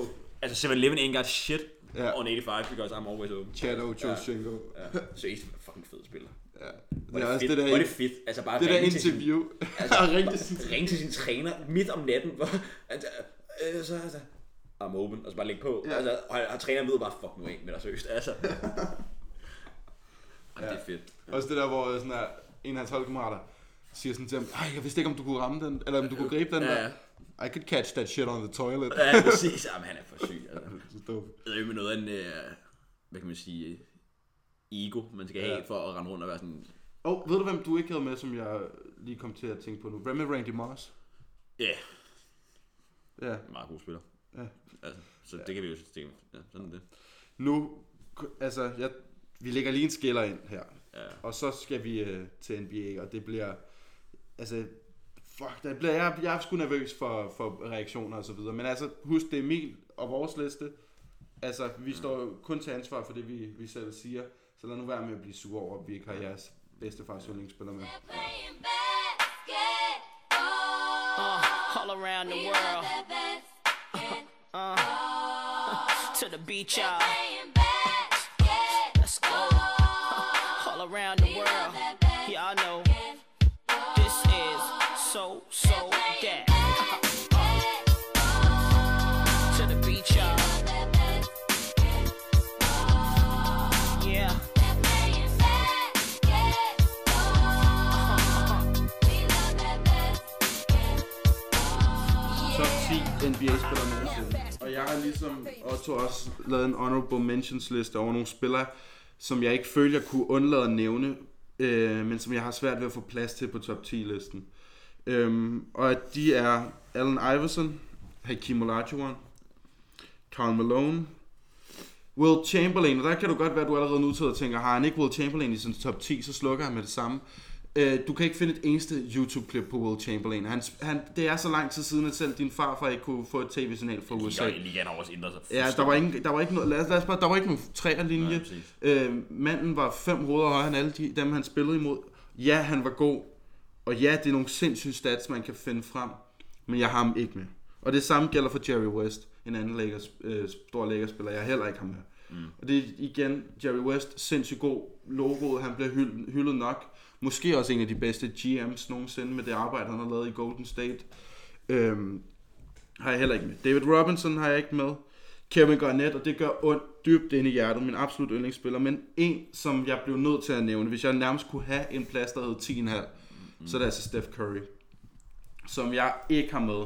Altså 7-Eleven ain't got shit Ja. on 85 because I'm always open. Chad Ochocinco. Ja. Seriøst, fed fucking fed spiller. Ja. Hvor Det er også fedt. det der, Hvor er det fedt. Altså bare det der til sin- interview. Altså, Ring til sin ringe til sin træner midt om natten, hvor altså, øh, så altså, I'm open, og så bare lægge på. Ja. Ja. Altså, og, og træneren ved bare, fuck nu af med dig seriøst. Altså. Ej, det er fedt. Også det der, hvor sådan der, en af hans holdkammerater siger sådan til ham, Ej, jeg vidste ikke, om du kunne ramme den, eller om du kunne gribe den Ja, der. ja. I could catch that shit on the toilet. Ja, præcis. Jamen, han er for syg. Altså. Det er jo med noget af en, øh, hvad kan man sige, ego, man skal have Ja. for at rende rundt og være sådan, Og ved du, hvem du ikke havde med, som jeg lige kom til at tænke på nu? Hvad med Randy Moss? ja, yeah, Ja. meget god spiller. Ja. Altså, så det kan vi jo det, ja, sådan er det. Nu, altså, jeg, vi lægger lige en skiller ind her. Ja. Og så skal vi øh, til NBA, og det bliver... Altså, fuck, der bliver, jeg, jeg er sgu nervøs for, for reaktioner og så videre. Men altså, husk, det er Emil og vores liste. Altså, vi står kun til ansvar for det, vi, vi selv siger. Så lad nu være med at blive sur over, at vi ikke har jeres bedstefars yndlingsspiller med. Uh, all around the world. Uh, to the beach, y'all. Og jeg har ligesom Otto også lavet en honorable mentions liste over nogle spillere, som jeg ikke føler, jeg kunne undlade at nævne, øh, men som jeg har svært ved at få plads til på top 10-listen. Øhm, og at de er Allen Iverson, Hakim Olajuwon, Karl Malone, Will Chamberlain, og der kan du godt være, at du allerede nu sidder og tænker, har han ikke Will Chamberlain i sin top 10, så slukker han med det samme. Øh, du kan ikke finde et eneste YouTube-klip på Will Chamberlain. Han, han, det er så lang tid siden, at selv din farfar ikke kunne få et tv-signal fra USA. Ligaen, ligaen har også ændret sig. Ja, der var, ingen, der var ikke noget, lad os, lad os bare, der var ikke nogen træerlinje. Øh, manden var fem hoveder højere end alle de, dem, han spillede imod. Ja, han var god. Og ja, det er nogle sindssyge stats, man kan finde frem. Men jeg har ham ikke med. Og det samme gælder for Jerry West, en anden Lakers, øh, stor Lakers-spiller. Jeg heller ikke ham med. Mm. Og det er igen, Jerry West, sindssygt god logoet. Han bliver hyldet, hyldet nok. Måske også en af de bedste GM's nogensinde med det arbejde, han har lavet i Golden State. Øhm, har jeg heller ikke med. David Robinson har jeg ikke med. Kevin Garnett, og det gør ondt dybt ind i hjertet, min absolut yndlingsspiller. Men en, som jeg blev nødt til at nævne, hvis jeg nærmest kunne have en plads, der hed 10,5, mm. så er det altså Steph Curry. Som jeg ikke har med.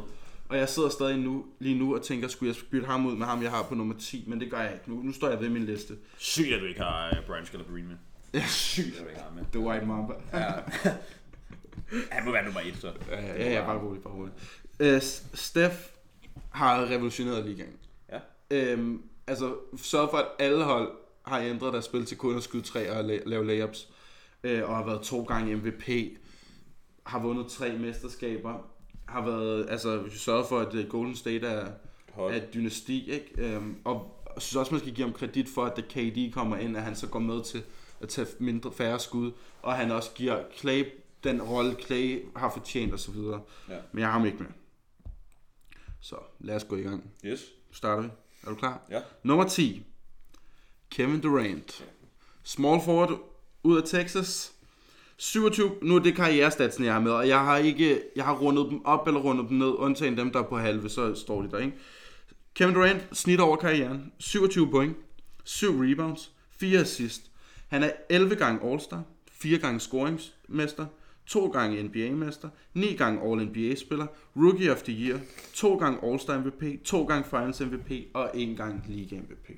Og jeg sidder stadig nu, lige nu og tænker, skulle jeg bytte ham ud med ham, jeg har på nummer 10, men det gør jeg ikke. Nu, nu står jeg ved min liste. Sygt, at du ikke har uh, Brian Scalabrine med. Ja, sygt. Har ham med. The White Mamba. Ja. Han må være nummer et, så. Ja, ja, ja, bare roligt, bare roligt. Uh, Steph har revolutioneret ligaen. Ja. Øhm, altså, sørg for, at alle hold har ændret deres spil til kun at skyde tre og la- lave layups. Øh, og har været to gange MVP. Har vundet tre mesterskaber. Har været, altså, sørget for, at øh, Golden State er, Hold. er et dynasti, ikke? Øhm, og jeg synes også, man skal give ham kredit for, at da KD kommer ind, at han så går med til at tage mindre færre skud. Og han også giver Clay den rolle, Clay har fortjent osv. Ja. Men jeg har ham ikke med. Så lad os gå i gang. Yes. Starter vi. Er du klar? Ja. Nummer 10. Kevin Durant. Small forward ud af Texas. 27, nu er det karrierestatsen, jeg har med, og jeg har ikke, jeg har rundet dem op eller rundet dem ned, undtagen dem, der er på halve, så står de der, ikke? Kevin Durant, snit over karrieren, 27 point, 7 rebounds, 4 assist. Han er 11 gange All-Star, 4 gange scoringsmester, 2 gange NBA-mester, 9 gange All-NBA-spiller, Rookie of the Year, 2 gange All-Star MVP, 2 gange Finals MVP og 1 gang Liga MVP.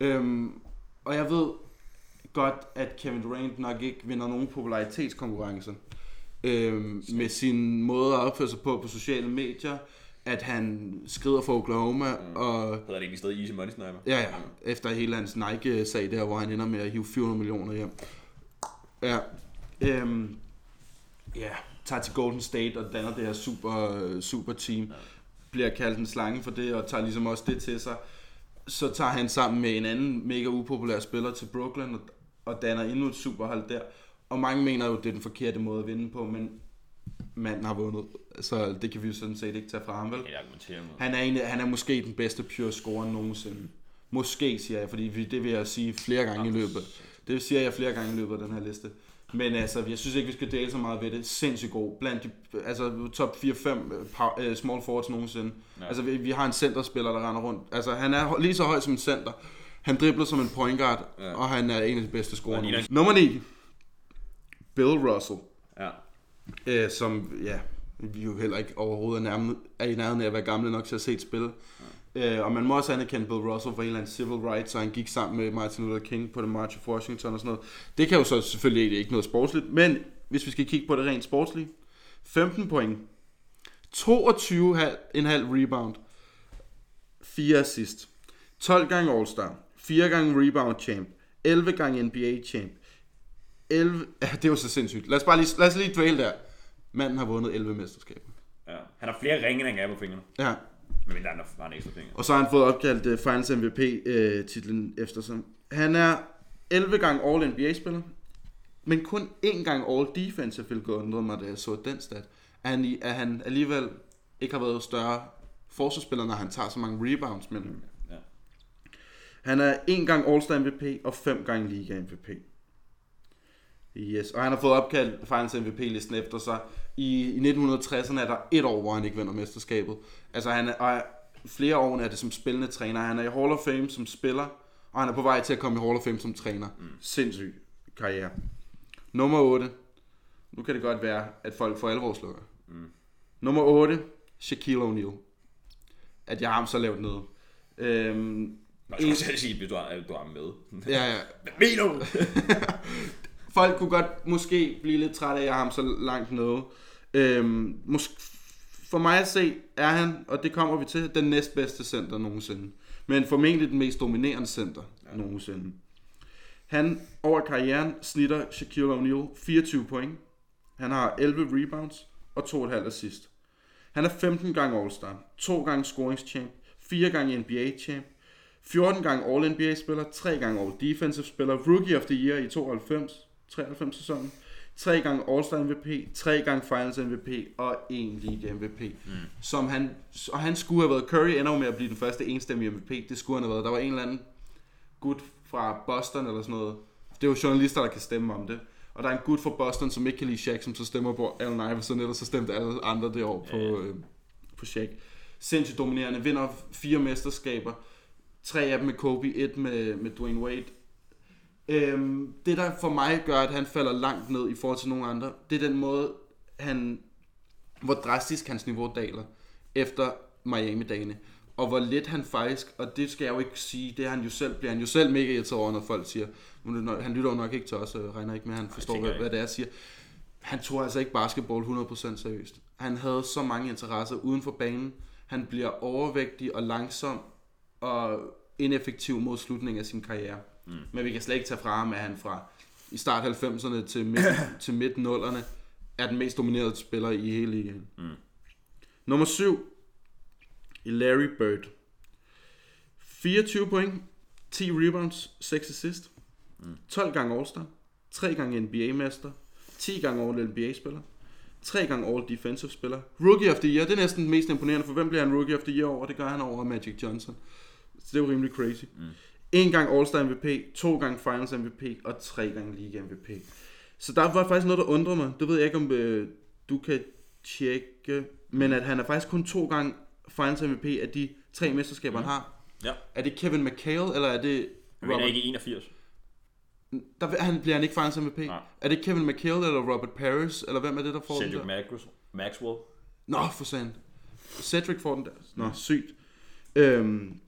Øhm, og jeg ved godt, at Kevin Durant nok ikke vinder nogen popularitetskonkurrencer øhm, med sin måde at opføre sig på på sociale medier, at han skrider for Oklahoma, mm. og Hedder det egentlig stadig Easy Money Sniper? Ja, ja. Efter hele hans Nike-sag der, hvor han ender med at hive 400 millioner hjem. Ja. Øhm, ja, tager til Golden State og danner det her super, super team. Ja. Bliver kaldt en slange for det, og tager ligesom også det til sig. Så tager han sammen med en anden mega upopulær spiller til Brooklyn og, og danner endnu et superhold der. Og mange mener jo, det er den forkerte måde at vinde på, men manden har vundet. Så det kan vi jo sådan set ikke tage fra ham, vel? Han er, en, han er måske den bedste pure scorer nogensinde. Måske, siger jeg, fordi det vil jeg sige flere gange i løbet. Det siger jeg flere gange i løbet af den her liste. Men altså, jeg synes ikke, vi skal dele så meget ved det. Sindssygt god. Blandt de, altså, top 4-5 uh, small forwards nogensinde. Ja. Altså, vi, vi har en centerspiller, der render rundt. Altså, han er lige så høj som en center. Han dribler som en point guard, ja. Og han er en af de bedste scorer. Nummer 9. Bill Russell Ja. øh, som ja, vi jo heller ikke overhovedet er, nærmest, er i nærheden af at være gamle nok til at se et spil. Ja. Øh, og man må også anerkende Bill Russell for en eller anden civil rights, og han gik sammen med Martin Luther King på The March of Washington og sådan noget. Det kan jo så selvfølgelig ikke, ikke noget sportsligt, men hvis vi skal kigge på det rent sportslige, 15 point, 22,5 rebound, 4 assist, 12 gange All-Star, 4 gange rebound champ, 11 gange NBA champ, 11, ja, det er jo så sindssygt. Lad os bare lige, lad os lige dvæle der. Manden har vundet 11 mesterskaber. ja. Han har flere ringe, end han kan på fingrene. Ja. Men der er har en ekstra finger. Og så har han fået opkaldt uh, Finals MVP-titlen uh, efter sig. Han er 11 gange All-NBA-spiller, men kun én gang All-Defensive, hvilket undrede mig, da jeg så den stat. At han, at han alligevel ikke har været større forsvarsspiller, når han tager så mange rebounds. Men Ja. Han er en gang All-Star MVP og fem gange Liga MVP. Yes, og han har fået opkaldt Finals MVP-listen efter sig. I, I 1960'erne er der et år, hvor han ikke vinder mesterskabet. Altså han er, og flere år er det som spillende træner. Han er i Hall of Fame som spiller, og han er på vej til at komme i Hall of Fame som træner. Mm. Sindssyg karriere. Nummer 8. Nu kan det godt være, at folk for alvor slukker. Mm. Nummer 8. Shaquille O'Neal. At jeg har ham så lavt nede. Øhm, Nå, jeg skulle sige, hvis du har, du har med. ja, ja. Hvad mener du? folk kunne godt måske blive lidt træt af, at jeg har ham så langt nede. Øhm, mås- for mig at se, er han, og det kommer vi til, den næstbedste center nogensinde. Men formentlig den mest dominerende center ja. nogensinde. Han over karrieren snitter Shaquille O'Neal 24 point. Han har 11 rebounds og 2,5 assist. Han er 15 gange All-Star, 2 gange scoringschamp, 4 gange NBA-champ, 14 gange All-NBA-spiller, 3 gange All-Defensive-spiller, Rookie of the Year i 92, 93 sæsonen, 3 gange All-Star MVP, 3 gange Finals MVP og 1 League MVP. Mm. Som han, og han skulle have været, Curry ender med at blive den første enstemmige MVP, det skulle han have været. Der var en eller anden gut fra Boston eller sådan noget. Det er jo journalister, der kan stemme om det. Og der er en gut fra Boston, som ikke kan lide Shaq, som så stemmer på Allen Iverson, ellers så stemte alle andre det år på, øh, på Shaq. Sindssygt dominerende, vinder fire mesterskaber. Tre af dem med Kobe, et med, med Dwayne Wade. Øhm, det der for mig gør, at han falder langt ned i forhold til nogle andre, det er den måde, han, hvor drastisk hans niveau daler efter Miami-dagene. Og hvor lidt han faktisk, og det skal jeg jo ikke sige, det er han jo selv, bliver han jo selv mega irriteret over, når folk siger, er han lytter jo nok ikke til os, og regner ikke med, at han forstår, hvad, hvad det er, jeg siger. Han tog altså ikke basketball 100% seriøst. Han havde så mange interesser uden for banen. Han bliver overvægtig og langsom og ineffektiv mod slutningen af sin karriere. Mm. Men vi kan slet ikke tage fra ham, at han fra i start 90'erne til midt, til midt 0'erne er den mest dominerede spiller i hele ligaen. Mm. Nummer 7 i Larry Bird. 24 point, 10 rebounds, 6 assist, mm. 12 gange All-Star, 3 gange NBA-mester, 10 gange All-NBA-spiller, 3 gange All-Defensive-spiller, Rookie of the Year, det er næsten den mest imponerende, for hvem bliver han Rookie of the Year over? Det gør han over Magic Johnson. Så det er jo rimelig crazy. Mm. En gang All-Star MVP, to gange Finals MVP og tre gange Liga MVP. Så der var faktisk noget, der undrede mig. Det ved jeg ikke, om øh, du kan tjekke. Men at han er faktisk kun to gange Finals MVP af de tre mesterskaber, mm. han har. Ja. Er det Kevin McHale, eller er det Jeg mener ikke 81. Der, han bliver han ikke finals MVP. Nej. Er det Kevin McHale eller Robert Paris, eller hvem er det, der får den Cedric der? Maxwell. Maxwell. Nå, for sandt. Cedric får den der. Nå, sygt. Øhm,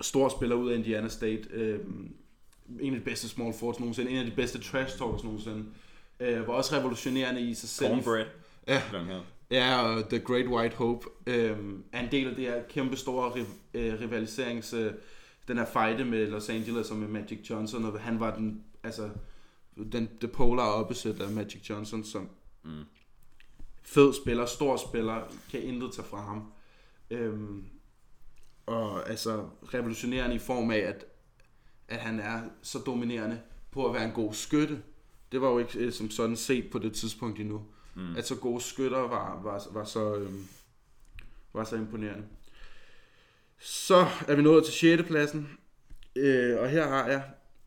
stor spiller ud af Indiana State. Øhm, en af de bedste small forwards nogensinde. En af de bedste trash talkers nogensinde. Øh, var også revolutionerende i sig selv. Cornbread. Ja. Ja, og The Great White Hope øhm, er en del af det her kæmpe store riv- øh, rivaliserings... Øh, den her fejde med Los Angeles og med Magic Johnson, og han var den, altså, den, the polar opposite af Magic Johnson, som mm. fed spiller, stor spiller, kan intet tage fra ham. Øhm, og altså revolutionerende i form af, at, at han er så dominerende på at være en god skytte. Det var jo ikke øh, som sådan set på det tidspunkt endnu. Mm. At så gode skytter var, var, var, så, øhm, var så imponerende. Så er vi nået til 6. pladsen. Øh, og her har jeg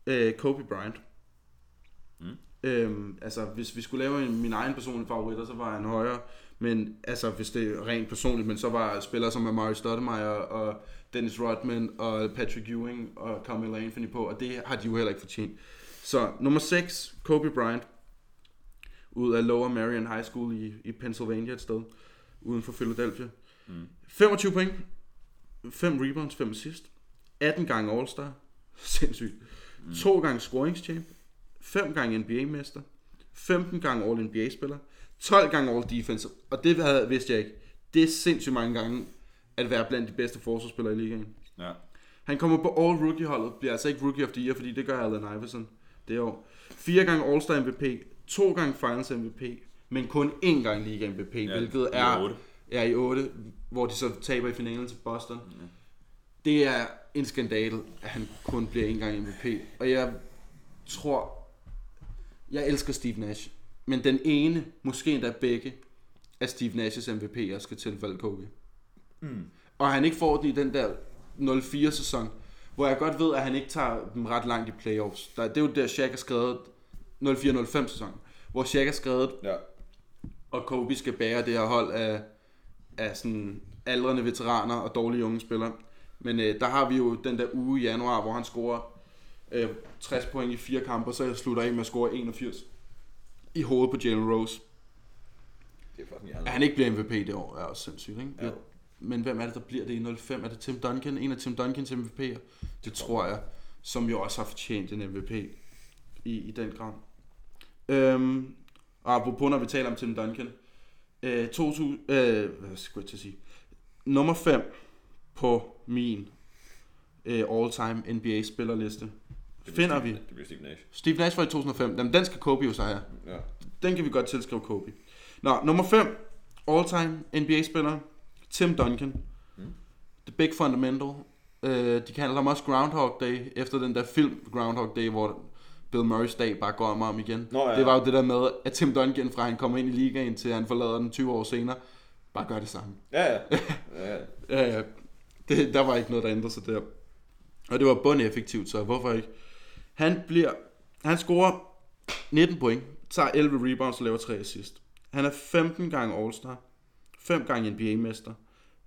øh, Kobe Bryant. Mm. Øhm, altså, hvis vi skulle lave en, min egen personlige favoritter, så var han højere. Men altså, hvis det er rent personligt, men så var spillere som Amari Stoudemire og Dennis Rodman og Patrick Ewing og Carmelo Anthony på, og det har de jo heller ikke fortjent. Så nummer 6, Kobe Bryant, ud af Lower Marion High School i, i Pennsylvania et sted, uden for Philadelphia. Mm. 25 point, 5 rebounds, 5 assist, 18 gange All-Star, sindssygt, mm. 2 gange scoringschamp, 5 gange NBA-mester, 15 gange All-NBA-spiller, 12 gange All-Defensive, og det havde, vidste jeg ikke. Det er sindssygt mange gange at være blandt de bedste forsvarsspillere i ligaen. Ja. Han kommer på All-Rookie-holdet, bliver altså ikke Rookie of the Year, fordi det gør Allen Iverson det år. Fire gange All-Star MVP, to gange Finals MVP, men kun én gang Liga MVP, ja, hvilket i er otte. Ja, i 8, hvor de så taber i finalen til Boston. Ja. Det er en skandale, at han kun bliver en gang MVP. Og jeg tror, jeg elsker Steve Nash. Men den ene, måske endda begge, af Steve Nash's MVP'er skal tilfalde Kobe. Mm. Og han ikke får den i den der 0-4-sæson, hvor jeg godt ved, at han ikke tager dem ret langt i playoffs. Der, det er jo der, Shaq er skrevet 0-4-0-5 sæson, hvor Shaq er skrevet, Ja. og Kobe skal bære det her hold af, af sådan aldrende veteraner og dårlige unge spillere. Men øh, der har vi jo den der uge i januar, hvor han scorer øh, 60 point i fire kampe, så jeg slutter af med at score 81 i hovedet på Jalen Rose. Det er fucking At han ikke bliver MVP det år, er også sindssygt, ikke? Jo. Men hvem er det, der bliver det i 05? Er det Tim Duncan? En af Tim Duncans MVP'er? Det tror jeg, som jo også har fortjent en MVP i, i den grad. Øhm, og apropos, når vi taler om Tim Duncan. Øh, 2000, øh, hvad skulle jeg til at sige? Nummer 5 på min øh, all-time NBA-spillerliste. Finder vi Det bliver Steve Nash. Steve Nash var i 2005. Jamen, den skal Kobe jo så have. Ja. Den kan vi godt tilskrive Kobe. Nå, nummer 5. All-time NBA-spiller. Tim Duncan. Mm. The Big Fundamental. Uh, de kalder ham også Groundhog Day, efter den der film Groundhog Day, hvor Bill Murray's dag bare går om og om igen. Nå, ja. Det var jo det der med, at Tim Duncan, fra han kommer ind i ligaen, til han forlader den 20 år senere, bare gør det samme. Ja, ja. ja. Ja, ja. Det, der var ikke noget, der ændrede sig der. Og det var bundeffektivt, så hvorfor ikke? Han bliver... Han scorer 19 point, tager 11 rebounds og laver 3 assist. Han er 15 gange All-Star, 5 gange NBA-mester,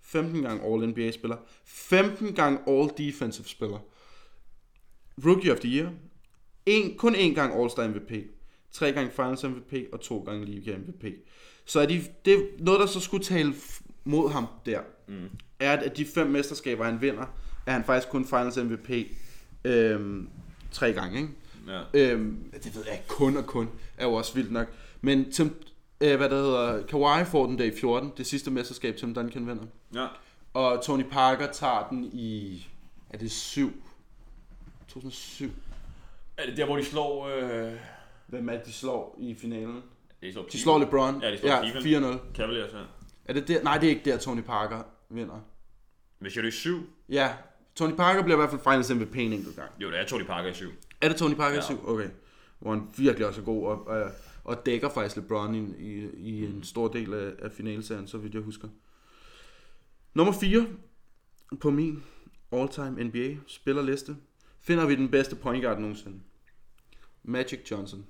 15 gange All-NBA-spiller, 15 gange All-Defensive-spiller, Rookie of the Year, en, kun én gang All-Star MVP, tre gange Finals MVP og to gange Liga MVP. Så er de, det er noget, der så skulle tale mod ham der, mm. er, at de fem mesterskaber, han vinder, er han faktisk kun Finals MVP øhm, tre gange, ikke? ja. Øhm, det ved jeg kun og kun er jo også vildt nok. Men Tim, øh, hvad der hedder, Kawhi får den der i 14, det sidste mesterskab, Tim Duncan vinder. ja. Og Tony Parker tager den i, er det 7? 2007. Er det der, hvor de slår... Øh... Hvem er det, de slår i finalen? De slår, De slår LeBron. Ja, de slår ja Cleveland. 4-0. Cavaliers, ja. Er det der? Nej, det er ikke der, Tony Parker vinder. Men siger du i syv? Ja, Tony Parker bliver i hvert fald Finals MVP en enkelt gang. Jo, det er Tony Parker i syv. Er det Tony Parker i Ja. 7? Okay. Hvor han virkelig også er god og, og, og dækker faktisk LeBron i, i, i en stor del af, af finalserien, så vidt jeg husker. Nummer 4 på min all-time NBA spillerliste finder vi den bedste point guard nogensinde. Magic Johnson.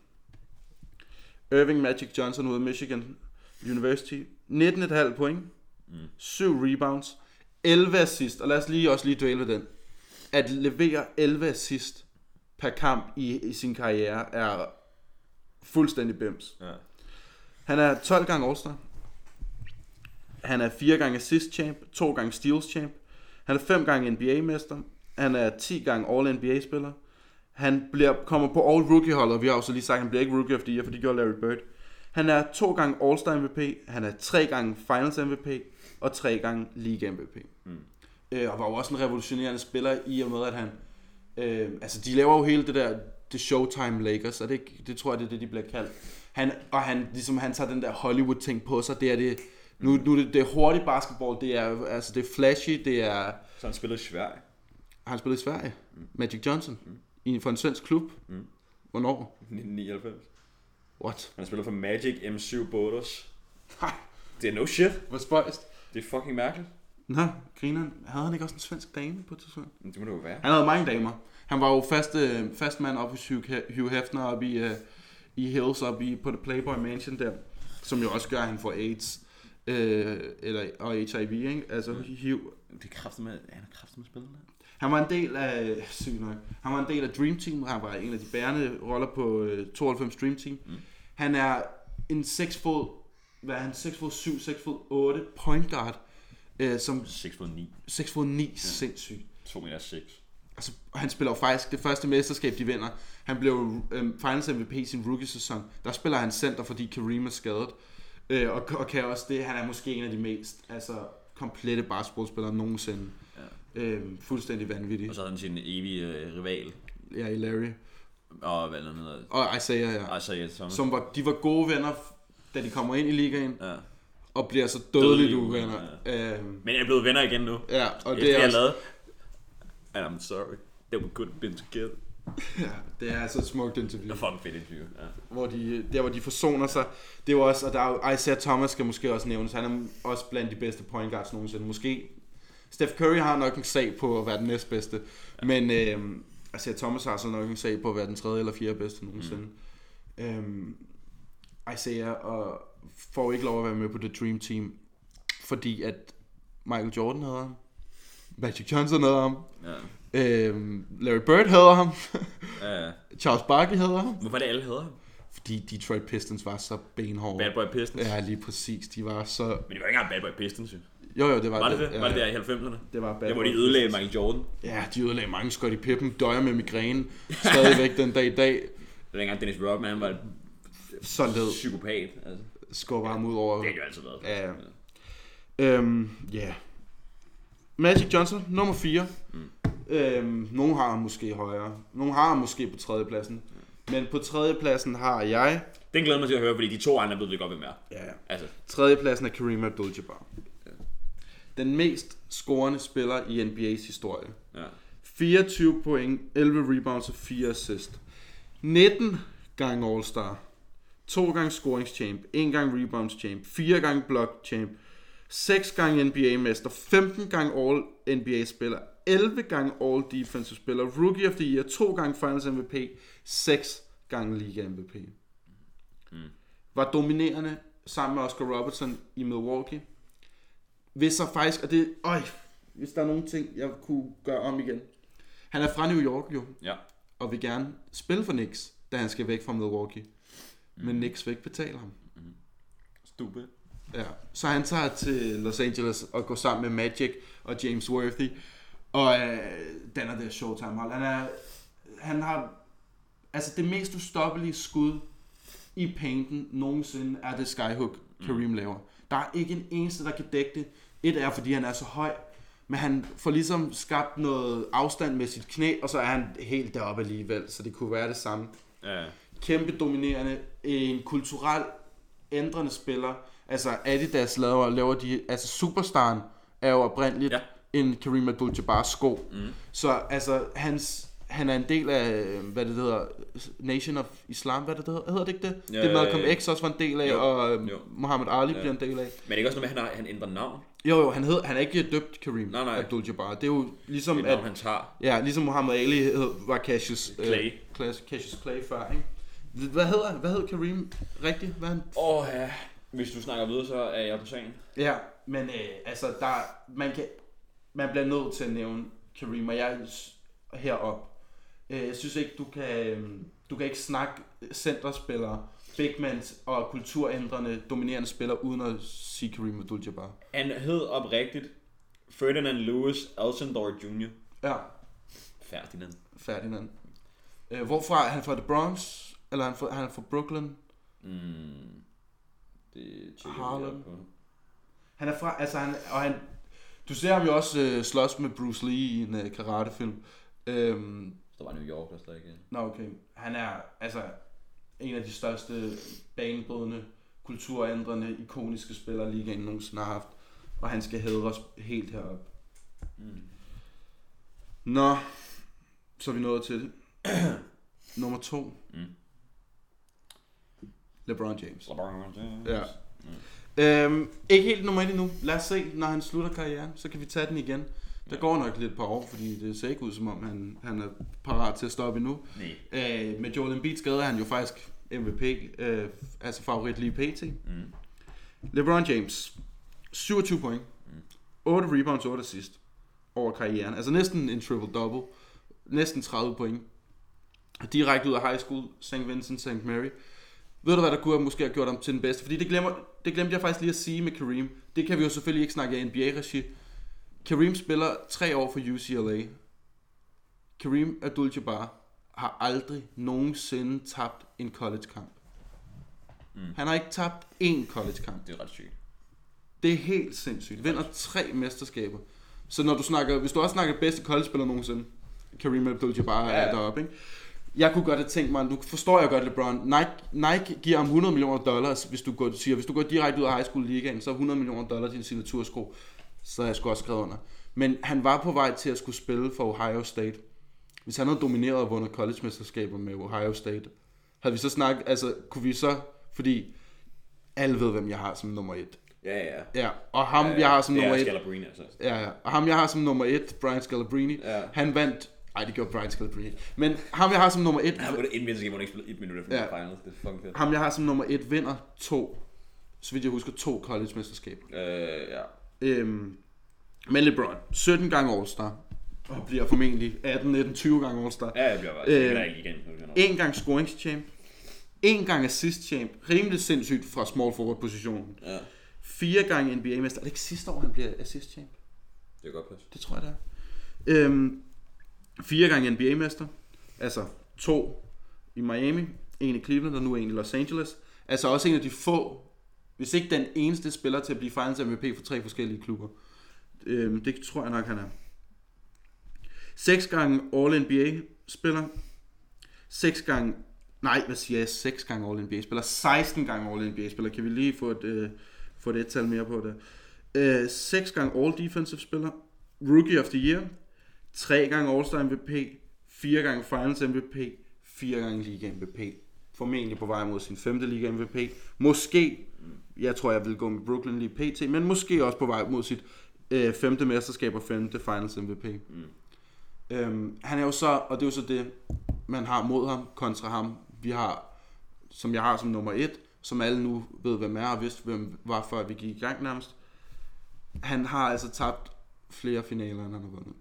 Irving Magic Johnson ud af Michigan University. 19,5 point. Mm. 7 rebounds. 11 assist. Og lad os lige også lige dvæle ved den. At levere 11 assist per kamp i, i sin karriere er fuldstændig bims. Ja. Han er 12 gange All-Star. Han er 4 gange assist champ, 2 gange steals champ. Han er 5 gange NBA-mester. Han er 10 gange All-NBA-spiller. Han bliver, kommer på All-Rookie-holdet, vi har jo så lige sagt, at han bliver ikke Rookie of the Year, for det gjorde Larry Bird. Han er to gange All-Star MVP, han er tre gange Finals MVP, og tre gange League MVP. Mm. Øh, og var jo også en revolutionerende spiller i og med, at han... Øh, altså, de laver jo hele det der det Showtime Lakers, og det, det tror jeg, det er det, de bliver kaldt. Han, og han, ligesom, han tager den der Hollywood-ting på sig, det er det... Nu, nu er det, det er hurtigt basketball, det er, altså, det er flashy, det er... Så han spillede i Sverige. Han spillet i Sverige? Mm. Magic Johnson? Mm. I, for en svensk klub? Mm. Hvornår? 1999. What? Han spiller for Magic M7 Bodos. Nej, Det er no shit. hvor spøjst. Det er fucking mærkeligt. Nå, grineren. Havde han ikke også en svensk dame på et tidspunkt? Men det må det jo være. Han havde mange damer. Han var jo fast, øh, fast mand op hos Hugh, He- Hugh Hefner op i, øh, i Hills, op i, på The Playboy Mansion der, som jo også gør, at han får AIDS. Øh, eller, og HIV, ikke? Altså HIV. Det er kraftigt med, han er kraftigt med spillerne. Han var en del af, sygt nok, han var en del af Dream Team, han var en af de bærende roller på øh, 92 Dream Team. Mm. Han er en 6 fod, hvad er han, 6 fod 7, 6 fod 8 point guard, øh, som 6 fod 9. 6 fod 9, ja. sindssygt. 2 meter 6. Altså, og han spiller jo faktisk det første mesterskab, de vinder. Han blev øh, Finals MVP i sin rookie-sæson. Der spiller han center, fordi Kareem er skadet. Øh, og, og kan også det, han er måske en af de mest altså, komplette basketballspillere nogensinde. Ja. Øh, fuldstændig vanvittig. Og så havde han sin evige øh, rival. Ja, i Larry. Og hvad der hedder. Og Isaiah, ja. Ja, som, Som var, de var gode venner, da de kommer ind i ligaen, ja. og bliver så dødeligt uvenner. Ja. Øhm, Men jeg er blevet venner igen nu. ja, og det er, jeg også, lavede. And I'm sorry. That we couldn't been together. ja, det er altså et smukt Det interview. er fucking fedt interview. Ja. hvor de, der hvor de forsoner sig. Det er jo også, og der er jo, Isaiah Thomas skal måske også nævnes, han er også blandt de bedste point guards nogensinde. Måske, Steph Curry har nok en sag på at være den næstbedste, ja. men øh, Isaiah Thomas har så nok en sag på at være den tredje eller fjerde bedste nogensinde. Mm. Øhm, Isaiah og får ikke lov at være med på The Dream Team, fordi at Michael Jordan havde ham, Magic Johnson havde ham, Ja. øhm, Larry Bird havde ham, ja. Charles Barkley havde ham, Hvorfor det alle hedder ham? fordi Detroit Pistons var så benhårde. Bad Boy Pistons. Ja, lige præcis. De var så... Men det var ikke engang Bad Boy Pistons, jo. Jo, jo, det var, Var det det? Ja, Var det der i 90'erne? Det var bad Det hvor de ødelagde. Michael Jordan. Ja, de ødelagde mange Scottie Pippen. Døjer med migræne. Stadigvæk den dag i dag. Det var dengang Dennis Rodman var Så led. psykopat. Altså, Skubber ham ud over... det har jo altid været. Ja, ja. Øhm, ja. Yeah. Magic Johnson, nummer 4. Mm. Øhm, nogle har ham måske højere. Nogle har ham måske på tredjepladsen. Men på tredjepladsen har jeg... Den glæder mig til at høre, fordi de to andre ved vi godt, hvem er. Ja, Altså, Tredjepladsen er Kareem Abdul-Jabbar. Den mest scorende spiller i NBA's historie. ja. 24 point, 11 rebounds og 4 assist. 19 gange All-Star. 2 gange scoringschamp, 1 gang rebounds champ, 4 gange block champ, 6 gange NBA-mester, 15 gange All-NBA-spiller, 11 gange All-Defensive spiller, Rookie of the Year, 2 gange Finals MVP, 6 gange Liga MVP. Var dominerende sammen med Oscar Robertson i Milwaukee. Hvis så faktisk, og det, øj, hvis der er nogle ting, jeg kunne gøre om igen. Han er fra New York jo, Ja. og vil gerne spille for Knicks, da han skal væk fra Milwaukee. Men Knicks vil ikke betale ham. Stupid. Ja. Så han tager til Los Angeles og går sammen med Magic og James Worthy. Og øh, den er det Showtime hold. Han, er, han har altså det mest ustoppelige skud i painten nogensinde er det skyhook Kareem laver. Der er ikke en eneste, der kan dække det. Et er, fordi han er så høj, men han får ligesom skabt noget afstand med sit knæ, og så er han helt deroppe alligevel, så det kunne være det samme Ja. Kæmpe dominerende, en kulturel ændrende spiller. Altså Adidas laver, laver de, altså Superstaren er jo oprindeligt Ja. en Kareem Abdul-Jabbar sko. Mm. Så altså hans, han er en del af, hvad det hedder, Nation of Islam, hvad det hedder, hedder det ikke det? Ja, det Malcolm ja. X også var en del af, Jo, og øhm, jo. Muhammad Ali Ja. bliver en del af. Men det er ikke også noget med, at han, har, han ændrer navn? Jo, jo, han, hed, han er ikke døbt Kareem Nej, nej. Abdul-Jabbar. Det er jo ligesom, Det er at, navn, han tager. ja, ligesom Muhammad Ali hed, var Cassius Clay. Øh, Cassius Clay før, ikke? Hvad hedder, hvad hedder Kareem rigtigt? Hvad er han Åh oh, ja. Hvis du snakker videre, så er jeg på sagen. Ja, men øh, altså, der, man, kan, man bliver nødt til at nævne Kareem, og jeg er s- herop. Øh, jeg synes ikke, du kan, øh, du kan ikke snakke centerspillere, bigmans og kulturændrende, dominerende spillere, uden at sige Kareem Abdul-Jabbar. Han hed oprigtigt Ferdinand Lewis Alcindor Jr. Ja, Ferdinand. Ferdinand. Øh, hvorfra er han fra The Bronx? Eller er han fra, er han fra Brooklyn? Mm. Det tjekker Harlem. på. Han er fra, altså han, og han, du ser ham jo også øh, slås med Bruce Lee i en øh, karatefilm. Øhm, Der var New York, der slet ikke. Nå, okay. Han er altså en af de største banebrydende, kulturændrende, ikoniske spillere, ligaen nogensinde har haft. Og han skal hædres helt herop. Mm. Nå, så er vi nået til nummer to. Mm. LeBron James. LeBron James. Ja. Øhm, ikke helt nummer et endnu. Lad os se, når han slutter karrieren, så kan vi tage den igen. Der går nok lidt par år, fordi det ser ikke ud som om, han, han er parat til at stoppe endnu. Nej. Øh, med Joel Embiid skade er han jo faktisk MVP, øh, altså favorit lige pt. Mm. LeBron James, 27 point, 8 rebounds, 8 assist over karrieren. Altså næsten en triple-double, næsten 30 point. Direkte ud af high school, St. Vincent, St. Mary. Ved du hvad, der kunne have måske have gjort ham til den bedste? Fordi det, glemmer, det glemte jeg faktisk lige at sige med Kareem. Det kan vi jo selvfølgelig ikke snakke af NBA-regi. Kareem spiller tre år for UCLA. Kareem Abdul-Jabbar har aldrig nogensinde tabt en college-kamp. Mm. Han har ikke tabt én college-kamp. Det er ret sygt. Det er helt sindssygt. Vinder tre mesterskaber. Så når du snakker, hvis du også snakker bedste college-spiller nogensinde, Kareem Abdul-Jabbar ja. Er deroppe, ikke? Jeg kunne godt have tænkt mig, nu forstår jeg godt LeBron, Nike, Nike giver ham 100 millioner dollars, hvis du går, siger, hvis du går direkte ud af high school ligaen, så er 100 millioner dollars din signatursko, så jeg sgu også skrevet under. Men han var på vej til at skulle spille for Ohio State. Hvis han havde domineret og vundet college-mesterskaber med Ohio State, havde vi så snakket, altså kunne vi så, fordi alle ved, hvem jeg har som nummer et. Ja, ja. Ja, og ham, jeg har som nummer er et, Scalabrine, altså. ja, ja, og ham, jeg har som nummer et, Brian Scalabrine, Ja. han vandt, ej, det gjorde Brian Scalabrine, men ham, jeg har som nummer et, Han var det inden vinterskab, hvor han ikke spillede et minut efter Ja. ja. finals. Det er fucking fedt. ham, jeg har som nummer et, vinder to, så vidt jeg husker, to college-mesterskaber. Øh, ja. Øhm, men LeBron, 17 gange All-Star, og bliver formentlig 18, 19, 20 gange All-Star. Ja, jeg bliver bare... Øh, Øh, det igen. En gang scorings champ, en gang assist champ, rimelig sindssygt fra small forward positionen. Ja, Fire gange NBA-mester. Er det ikke sidste år, han bliver assist champ? det er godt pas. Det tror jeg, det er. Øhm, fire gange NBA-mester. Altså to i Miami, en i Cleveland og nu en i Los Angeles. Altså også en af de få, hvis ikke den eneste spiller til at blive Finals MVP for tre forskellige klubber. Øhm, det tror jeg nok, han er. Seks gange All-NBA-spiller. Seks gange... Nej, hvad siger jeg? Seks gange All-NBA-spiller. 16 gange All-NBA-spiller. Kan vi lige få et, øh, få et tal mere på det? Øh, seks gange All-Defensive-spiller. Rookie of the Year. Tre gange All-Star MVP. Fire gange Finals MVP. Fire gange Liga MVP. Formentlig på vej mod sin femte Liga MVP. Måske, jeg tror jeg vil gå med Brooklyn lige pt, men måske også på vej mod sit øh, femte mesterskab og femte Finals MVP. Mm. Øhm, han er jo så, og det er jo så det, man har mod ham, kontra ham, vi har, som jeg har som nummer et, som alle nu ved, hvem er, og vidste, hvem var, før vi gik i gang nærmest. Han har altså tabt flere finaler, end han har vundet.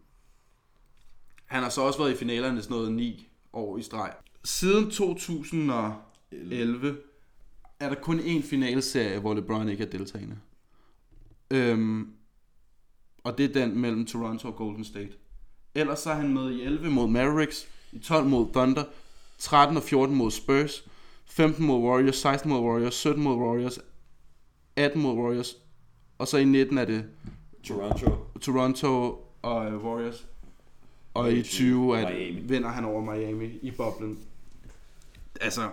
Han har så også været i finalerne sådan noget 9 år i streg. Siden 2011 er der kun én finalserie, hvor LeBron ikke er deltagende. Øhm, og det er den mellem Toronto og Golden State. Ellers så er han med i 11 mod Mavericks, i 12 mod Thunder, 13 og 14 mod Spurs, 15 mod Warriors, 16 mod Warriors, 17 mod Warriors, 18 mod Warriors, og så i 19 er det Toronto. Toronto og øh, Warriors. Og i 20 at Miami. vinder han over Miami i boblen. Altså,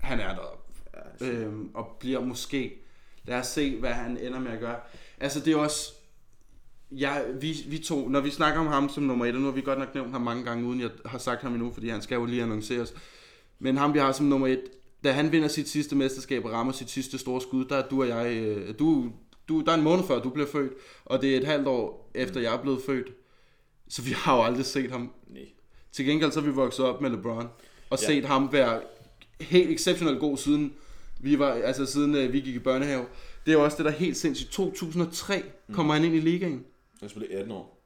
han er deroppe. Øhm, og bliver måske... Lad os se, hvad han ender med at gøre. Altså, det er også... Jeg, vi, vi to, når vi snakker om ham som nummer et, og nu har vi godt nok nævnt ham mange gange, uden jeg har sagt ham endnu, fordi han skal jo lige annonceres. Men ham, vi har som nummer et, da han vinder sit sidste mesterskab og rammer sit sidste store skud, der er du og jeg, øh, du, du, der er en måned før, du bliver født, og det er et halvt år efter, jeg er blevet født. Så vi har jo aldrig set ham. Nej. Til gengæld så er vi vokset op med LeBron, og Ja. set ham være helt exceptionelt god siden vi var, altså siden øh, vi gik i børnehave. Det er jo også det, der er helt sindssygt. 2003 kommer han ind i ligaen. Han spillede 18 år.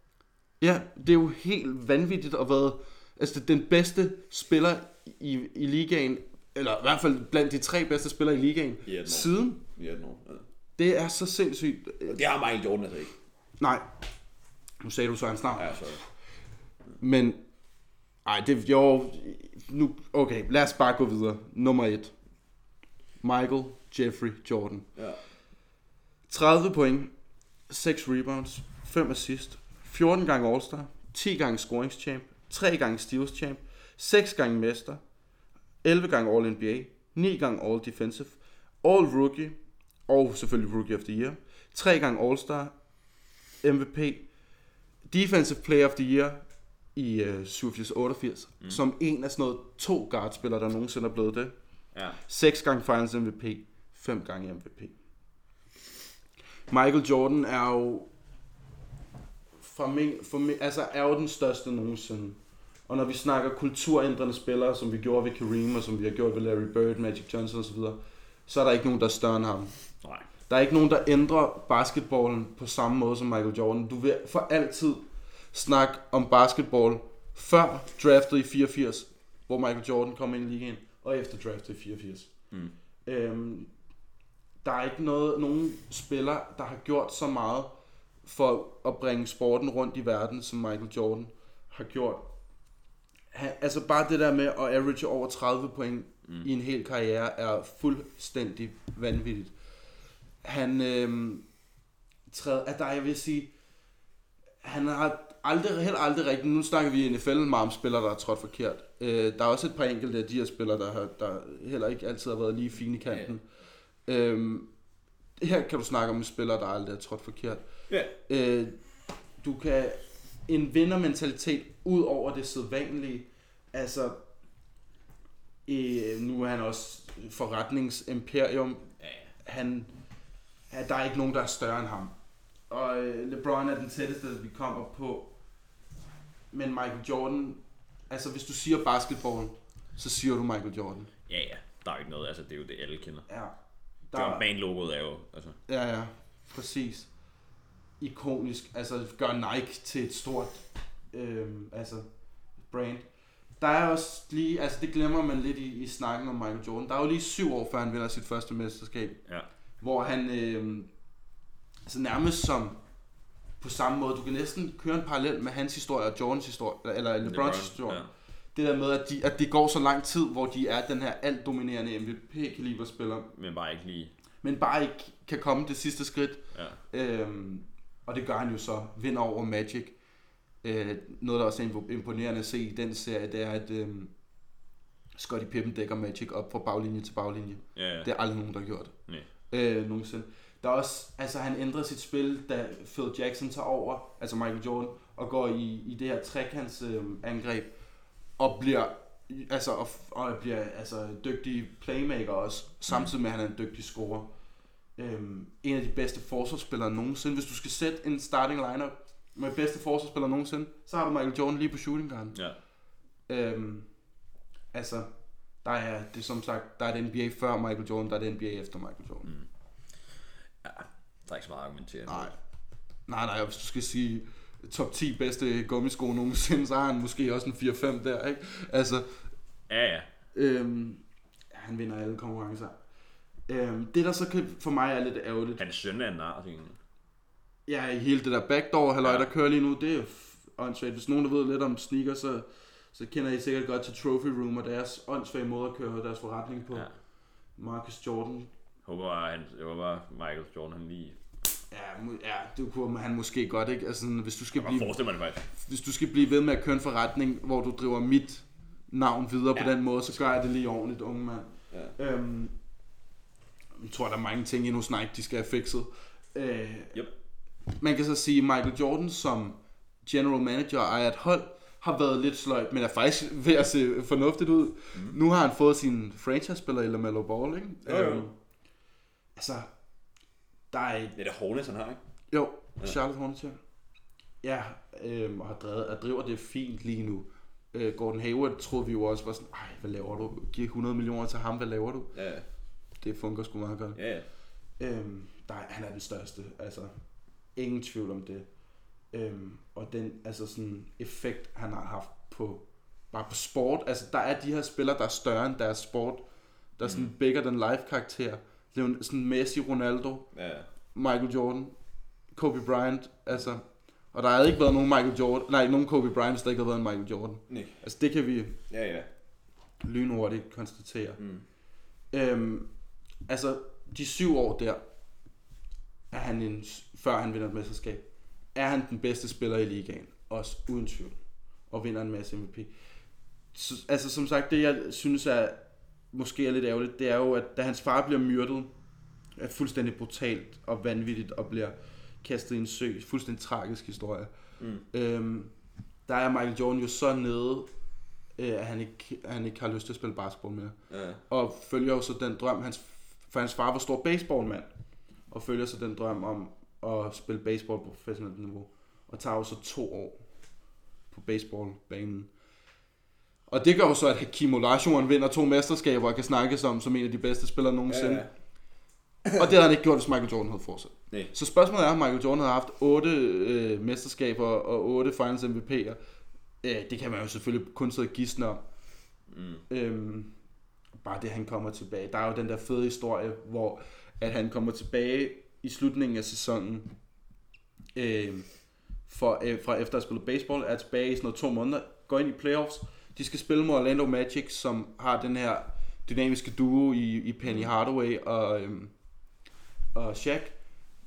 Ja, det er jo helt vanvittigt at være Altså den bedste spiller i, i ligaen, eller i hvert fald blandt de tre bedste spillere i ligaen, I 18 år. siden. I 18 år. Ja. Det er så sindssygt. Det har Michael Jordan altså ikke. Nej. Nu sagde du så hans navn. Ja, så. Men, ej, det, jo, nu, okay, lad os bare gå videre. Nummer et. Michael Jeffrey Jordan. Ja. 30 point, 6 rebounds, 5 assist, 14 gange All-Star, 10 gange scoringschamp, 3 gange steals champ, 6 gange mester, 11 gange All-NBA, 9 gange All-Defensive, All-Rookie, og selvfølgelig Rookie of the Year, 3 gange All-Star, MVP, Defensive Player of the Year i øh, 87-88, mm. som en af sådan noget to guardspillere, der nogensinde er blevet det. Ja. 6 gange Finals MVP, 5 gange MVP. Michael Jordan er jo for mig, for mig, altså er jo den største nogensinde. Og når vi snakker kulturændrende spillere, som vi gjorde ved Kareem, og som vi har gjort ved Larry Bird, Magic Johnson osv., så er der ikke nogen, der er større end ham. Nej. Der er ikke nogen, der ændrer basketballen på samme måde som Michael Jordan. Du vil for altid snakke om basketball før draftet i 84, hvor Michael Jordan kom ind i ligaen, og efter draftet i 84. Mm. Øhm, der er ikke noget, nogen spiller, der har gjort så meget for at bringe sporten rundt i verden, som Michael Jordan har gjort. Han, altså bare det der med at average over 30 point mm. i en hel karriere er fuldstændig vanvittigt. Han øhm, træder, at der jeg vil sige, han har aldrig, heller aldrig rigtigt, nu snakker vi i NFL meget om spillere, der har trådt forkert. Øh, der er også et par enkelte af de her spillere, der, har, der heller ikke altid har været lige fine i kanten. Øhm, her kan du snakke om en spiller, der aldrig har trådt forkert. Ja. Øh, du kan en vindermentalitet ud over det sædvanlige. Altså, øh, nu er han også forretningsimperium. Ja. Han, ja, der er ikke nogen, der er større end ham. Og øh, LeBron er den tætteste, vi kommer på. Men Michael Jordan, altså hvis du siger basketball, så siger du Michael Jordan. Ja, ja. Der er jo ikke noget, altså det er jo det, alle kender. Ja. Jumpman-logoet er jo, altså... Ja, ja, præcis. Ikonisk, altså gør Nike til et stort øh, altså brand. Der er også lige, altså det glemmer man lidt i, i snakken om Michael Jordan. Der er jo lige syv år, før han vinder sit første mesterskab, Ja. Hvor han øh, altså nærmest som på samme måde, du kan næsten køre en parallel med hans historie og Jordans historie, eller LeBrons LeBron, historie. ja. Det der med, at, de, at det går så lang tid, hvor de er den her alt dominerende MVP-kaliberspiller, Men bare ikke lige... men bare ikke kan komme det sidste skridt. Ja. Øhm, og det gør han jo så. Vinder over Magic. Øh, noget, der også er impo- imponerende at se i den serie, det er, at øhm, Scottie Pippen dækker Magic op fra baglinje til baglinje. Ja, ja. Det er aldrig nogen, der har gjort. Nej. Øh, nogensinde. Der er også, altså han ændrer sit spil, da Phil Jackson tager over, altså Michael Jordan, og går i, i det her trekants øh, angreb, og bliver, altså, og, og bliver altså, dygtig playmaker også, samtidig med at han er en dygtig scorer. Øhm, en af de bedste forsvarsspillere nogensinde. Hvis du skal sætte en starting lineup med bedste forsvarsspiller nogensinde, så har du Michael Jordan lige på shooting guarden. Ja. Øhm, altså, der er det som sagt, der er det NBA før Michael Jordan, der er det NBA efter Michael Jordan. Mm. ja. Der er ikke så meget at argumentere. med. Nej. Nej, nej, hvis du skal sige top 10 bedste gummisko nogensinde, så har han måske også en 4-5 der, ikke? Altså, Ja, ja. øhm, han vinder alle konkurrencer. Øhm, det der så kan, for mig er lidt ærgerligt, Hans søn er en nar, ja, hele det der backdoor halløj, Ja. der kører lige nu, det er jo åndssvagt. Hvis nogen der ved lidt om sneakers, så, så kender I sikkert godt til Trophy Room og deres åndssvage måde at køre deres forretning på. Ja. Marcus Jordan. Håber, han, jeg håber, Michael Jordan, han lige... Ja, ja, det kunne han måske godt, ikke? Altså, hvis du skal blive forestille mig det faktisk. hvis du skal blive ved med at køre en forretning, hvor du driver mit navn videre ja. på den måde, så gør jeg det lige ordentligt, unge mand. Ja. Øhm, jeg tror, der er mange ting endnu Nike, de skal have fikset. Øh, Yep. Man kan så sige, Michael Jordan som general manager ejer et hold, har været lidt sløjt, men er faktisk ved at se fornuftigt ud. Mm. Nu har han fået sin franchise-spiller i LaMelo Ball, ikke? Jo, jo. Øhm, altså, der er et Det er det Hornets, han har, ikke? jo, Charlotte Hornets, ja. Ja, øhm, og har drevet, og driver det fint lige nu. Øh, Gordon Hayward troede vi jo også var sådan, ej, hvad laver du? Giv 100 millioner til ham, hvad laver du? Ja, Det fungerer sgu meget godt. ja. ja. Øhm, der, er- han er den største, altså. Ingen tvivl om det. Øhm, og den altså sådan effekt, han har haft på bare på sport. Altså, der er de her spillere, der er større end deres sport. Der er sådan en bigger than life karakter. Det er jo sådan Messi, Ronaldo, Ja, Michael Jordan, Kobe Bryant, altså... Og der havde ikke været nogen Michael Jordan, nej, nogen Kobe Bryant, hvis der ikke havde været en Michael Jordan. nej. Altså, det kan vi Ja, ja. lynhurtigt konstatere. Mm. Øhm, altså, de syv år der, er han en, før han vinder et mesterskab, er han den bedste spiller i ligaen. Også uden tvivl. Og vinder en masse MVP. Så, altså, som sagt, det jeg synes er måske er lidt ærgerligt, det er jo, at da hans far bliver myrdet, er fuldstændig brutalt og vanvittigt og bliver kastet i en sø. Fuldstændig tragisk historie. Mm. Øhm, der er Michael Jordan jo så nede, øh, at han ikke, han ikke har lyst til at spille basketball mere Ja, og følger jo så den drøm, hans, for hans far var stor baseballmand, og følger så den drøm om at spille baseball på professionelt niveau, og tager jo så to år på baseballbanen. Og det gør jo så, at Hakim Olajuwon vinder to mesterskaber og kan snakkes om som en af de bedste spillere nogensinde. ja. Og det havde han ikke gjort, hvis Michael Jordan havde fortsat. Nej. Så spørgsmålet er, om Michael Jordan havde haft otte øh, mesterskaber og otte finals MVP'er. Øh, det kan man jo selvfølgelig kun sidde og gisne om. Mm. Øhm, bare det, han kommer tilbage. Der er jo den der fede historie, hvor at han kommer tilbage i slutningen af sæsonen, øhm, for, øh, fra efter at have spillet baseball, er tilbage i sådan noget to måneder, går ind i playoffs. De skal spille mod Orlando Magic, som har den her dynamiske duo i, i Penny Hardaway og, øhm, og Shaq.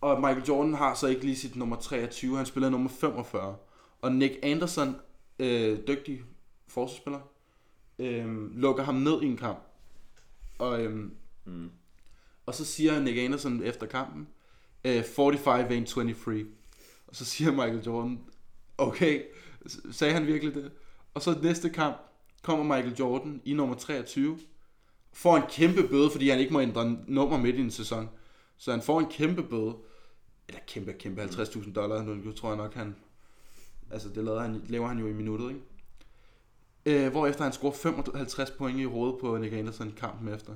Og Michael Jordan har så ikke lige sit nummer 23, han spiller nummer 45. Og Nick Anderson, øh, dygtig forsvarsspiller, øhm, lukker ham ned i en kamp. Og, øhm, Mm. og så siger Nick Anderson efter kampen, øh, 45 ain't 23. Og så siger Michael Jordan, okay, sagde han virkelig det? Og så næste kamp kommer Michael Jordan i nummer 23, får en kæmpe bøde, fordi han ikke må ændre nummer midt i en sæson. Så han får en kæmpe bøde, eller kæmpe, kæmpe 50.000 dollar, nu tror jeg nok han, altså det laver han, laver han jo i minuttet, ikke? Øh, hvorefter han scorer 55 point i hovedet på Nick Anderson kampen efter.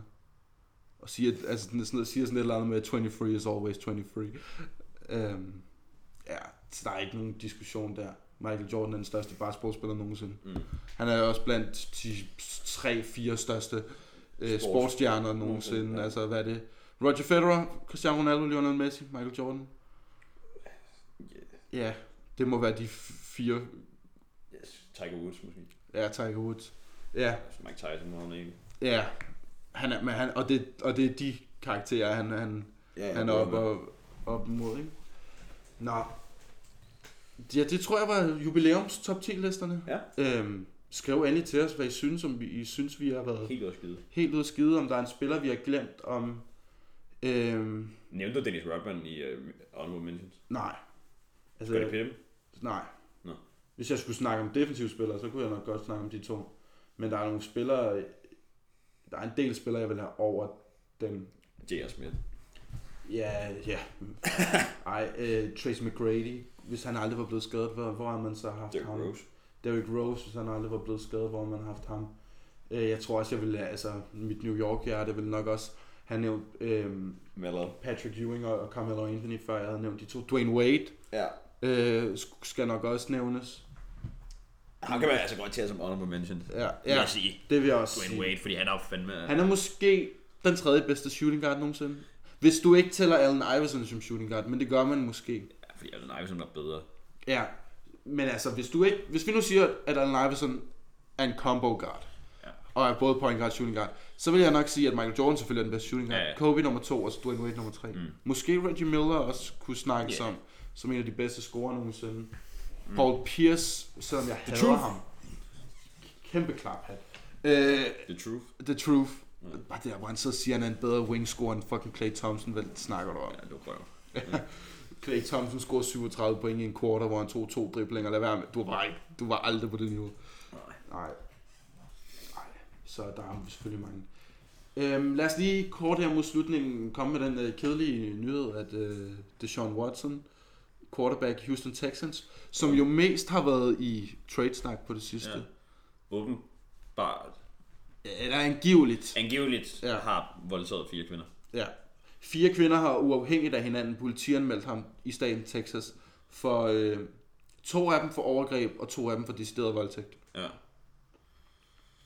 Og siger, altså, sådan, sådan, siger sådan et eller andet med, 23 is always 23. Øhm, ja, så der er ikke nogen diskussion der. Michael Jordan er den største basketballspiller nogensinde. Mm. Han er jo også blandt de 3-4 største øh, Sports- sportsstjerner nogensinde. ja. Altså, hvad er det? Roger Federer, Cristiano Ronaldo, Lionel Messi, Michael Jordan. Ja, det må være de fire. Yes. Tiger Woods måske. Ja, Tiger Woods. Ja, Altså Mike Tyson må han ikke. ja. Han er, men han, og, det, og det er de karakterer, han, han, Ja, han er oppe og, op mod, ikke? Nå. Ja, det tror jeg var jubilæums top 10 listerne. Ja. Øhm, skriv endelig til os, hvad I synes, om vi, I synes, vi har været Helt også skide. helt ude at skide, om der er en spiller, vi har glemt, om... Øhm, Nævnte du Dennis Rodman i uh, Honorable Mentions? nej. Altså, Gør det Pim? nej. Nå. Hvis jeg skulle snakke om defensive spillere, så kunne jeg nok godt snakke om de to. Men der er nogle spillere... Der er en del spillere, jeg vil have over dem. J.R. Smith. Ja, ja. Ej, øh, Trace McGrady, hvis han aldrig var blevet skadet, hvor, hvor har man så haft Derrick ham? Rose. Derrick Rose, hvis han aldrig var blevet skadet, hvor har man haft ham. Øh, jeg tror også, jeg ville, altså mit New York hjerte ville nok også have nævnt øh. Patrick Ewing og, og Carmelo Anthony, før jeg havde nævnt de to. Dwayne Wade Ja. øh, sk- skal nok også nævnes. Han kan man altså godt tage som Honorable Mentions. Ja, Vil ja jeg sige. det vil jeg også Dwayne sige. Wade, fordi han er jo fandme... Han er måske den tredje bedste shooting guard nogensinde. Hvis du ikke tæller Allen Iverson som shooting guard, men det gør man måske. Ja, fordi Allen Iverson er bedre. Ja, men altså, hvis du ikke, hvis vi nu siger, at Allen Iverson er en combo guard, Ja. og er både point guard og shooting guard, så vil jeg nok sige, at Michael Jordan selvfølgelig er den bedste shooting guard. Ja, ja. Kobe nummer to, og Dwayne Wade nummer tre. Mm. Måske Reggie Miller også kunne snakkes Ja. om, som en af de bedste scorer nogensinde. Mm. Paul Pierce, selvom jeg hader truth. ham. Kæmpe klaphat. Øh, The Truth. The Truth. Bare der, hvor han så siger, at han er en bedre wingscorer end fucking Clay Thompson. Hvad snakker du om? Ja, du prøver. Clay Thompson scorede 37 point i en quarter, hvor han tog to driblinger. Lad være med. Du var, ikke, du var aldrig på det niveau. Nej. Nej. Nej. Så der er selvfølgelig mange. Øhm, lad os lige kort her mod slutningen komme med den øh, kedelige nyhed, at øh, Deshaun Watson, quarterback i Houston Texans, som jo mest har været i trade-snak på det sidste. Ja. Åbenbart. Eller angiveligt. Angiveligt Ja. har voldtaget fire kvinder. Ja. Fire kvinder har uafhængigt af hinanden politianmeldt ham i staten Texas for øh, to af dem for overgreb og to af dem for decideret voldtægt. Ja.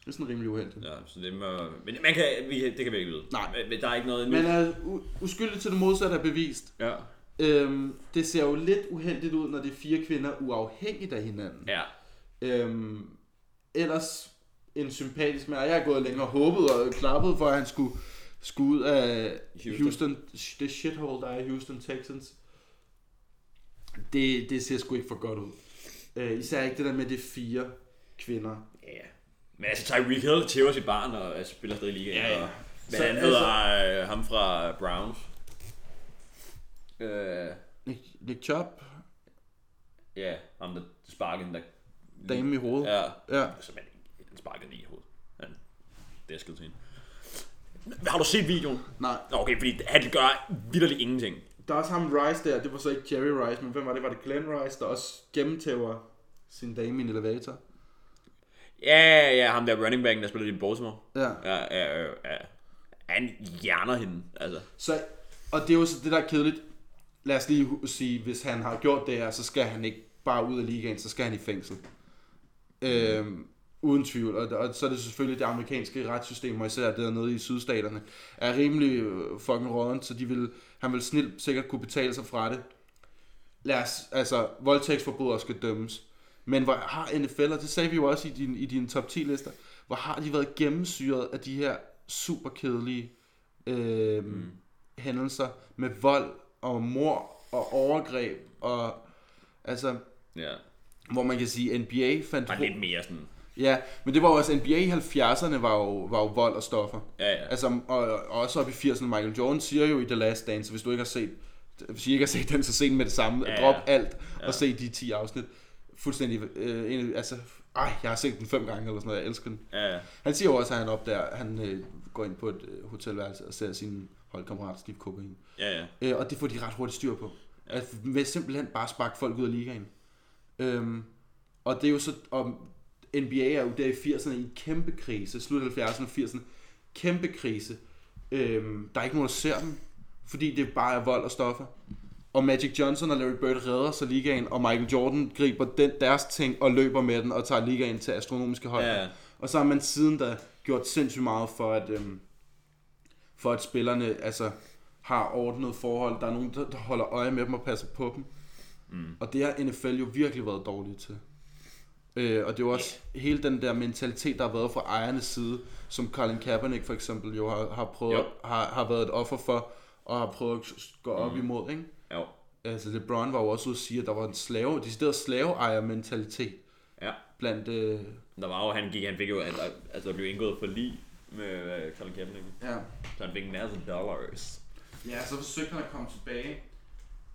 er sådan rimelig uheldigt. Ja, så det må... Men man kan, vi, det kan vi ikke vide. Nej. Men, men der er ikke noget Men er u- uskyldigt til det modsatte er bevist. Ja. Øhm, det ser jo lidt uheldigt ud, når det er fire kvinder uafhængigt af hinanden. Ja. Øhm, ellers en sympatisk mand. Jeg har gået længere og håbet og klappet for, at han skulle, skulle ud af Houston. Houston. Det shithole, der er i Houston Texans. Det, det ser sgu ikke for godt ud. Øh, især ikke det der med de fire kvinder. Ja. Men altså, Tyreek Hill tæver sit barn og altså, spiller stadig i ligaen. Ja, ja. Og, men Så han hedder øh, ham fra Browns. Øh, Nick, Nick Chubb, ja, ham der sparkede den der... dame i hovedet. Ja, ja. så man, den sparkede lige i hovedet. Han dæskede til hende. Har du set videoen? Nej, Nå, Okay, fordi han gør vidderligt ingenting. der er også ham Rice der. Det var så ikke Jerry Rice, men hvem var det? Var det Glenn Rice, der også gennemtæver sin dame i en elevator? Ja, ja, ham der running backen, der spiller i Baltimore. Ja. Ja, ja, ja, ja. Han hjerner hende, altså. Så, og det er jo så det, der er kedeligt. Lad os lige sige, hvis han har gjort det her, så skal han ikke bare ud af ligaen, så skal han i fængsel. Øhm, uden tvivl. Og, og så er det selvfølgelig det amerikanske retssystem, og især det dernede i sydstaterne, er rimelig øh, fucking rådent, så de vil, han vil snilt sikkert kunne betale sig fra det. Lad os, altså, voldtægtsforbrydere skal dømmes. Men hvor har NFL, og det sagde vi jo også i din, i dine top 10 lister, hvor har de været gennemsyret af de her super kedelige øh, mm. hændelser med vold og mor og overgreb og altså Ja. hvor man kan sige NBA fandt Bare lidt mere sådan... ja, men det var jo også NBA i 70'erne var jo, var jo vold og stoffer. Ja, ja. Altså og, og også op i 80'erne Michael Jordan siger jo i The Last Dance, hvis du ikke har set hvis I ikke har set den, så se den med det samme. Ja, Ja, ja. Drop alt og se de 10 afsnit. Fuldstændig, øh, en, altså, ej, jeg har set den fem gange eller sådan noget, jeg elsker den. Ja, ja. Han siger jo også, at han op der, han øh, går ind på et øh, hotelværelse og ser sin holdkammerat Steve kokain. Ja, ja. Øh, og det får de ret hurtigt styr på. At med simpelthen bare sparke folk ud af ligaen. Øhm, og det er jo så, og NBA er jo der i 80'erne i en kæmpe krise, slut 70'erne og 80'erne, kæmpe krise. Øhm, der er ikke nogen, der ser dem, fordi det bare er vold og stoffer. Og Magic Johnson og Larry Bird redder så ligaen, og Michael Jordan griber den, deres ting og løber med den og tager ligaen til astronomiske højder. Ja. Og så har man siden da gjort sindssygt meget for, at, øhm, for at spillerne altså, har ordnet forhold. Der er nogen, der der holder øje med dem og passer på dem. Mm. Og det har NFL jo virkelig været dårlige til. Øh, og det er jo også yeah. hele den der mentalitet, der har været fra ejernes side, som Colin Kaepernick for eksempel jo har, har, prøvet, Jo. har, har været et offer for, og har prøvet at gå op mm. imod. Ikke? Jo. Altså LeBron var jo også ude at sige, at der var en slave, decideret slaveejer-mentalitet Ja. blandt... Øh, Der var jo, han gik, han fik jo, altså, altså der blev indgået for lige med uh, Colin Kaepernick. ja. Så han fik en masse dollars. Ja, så forsøgte han at komme tilbage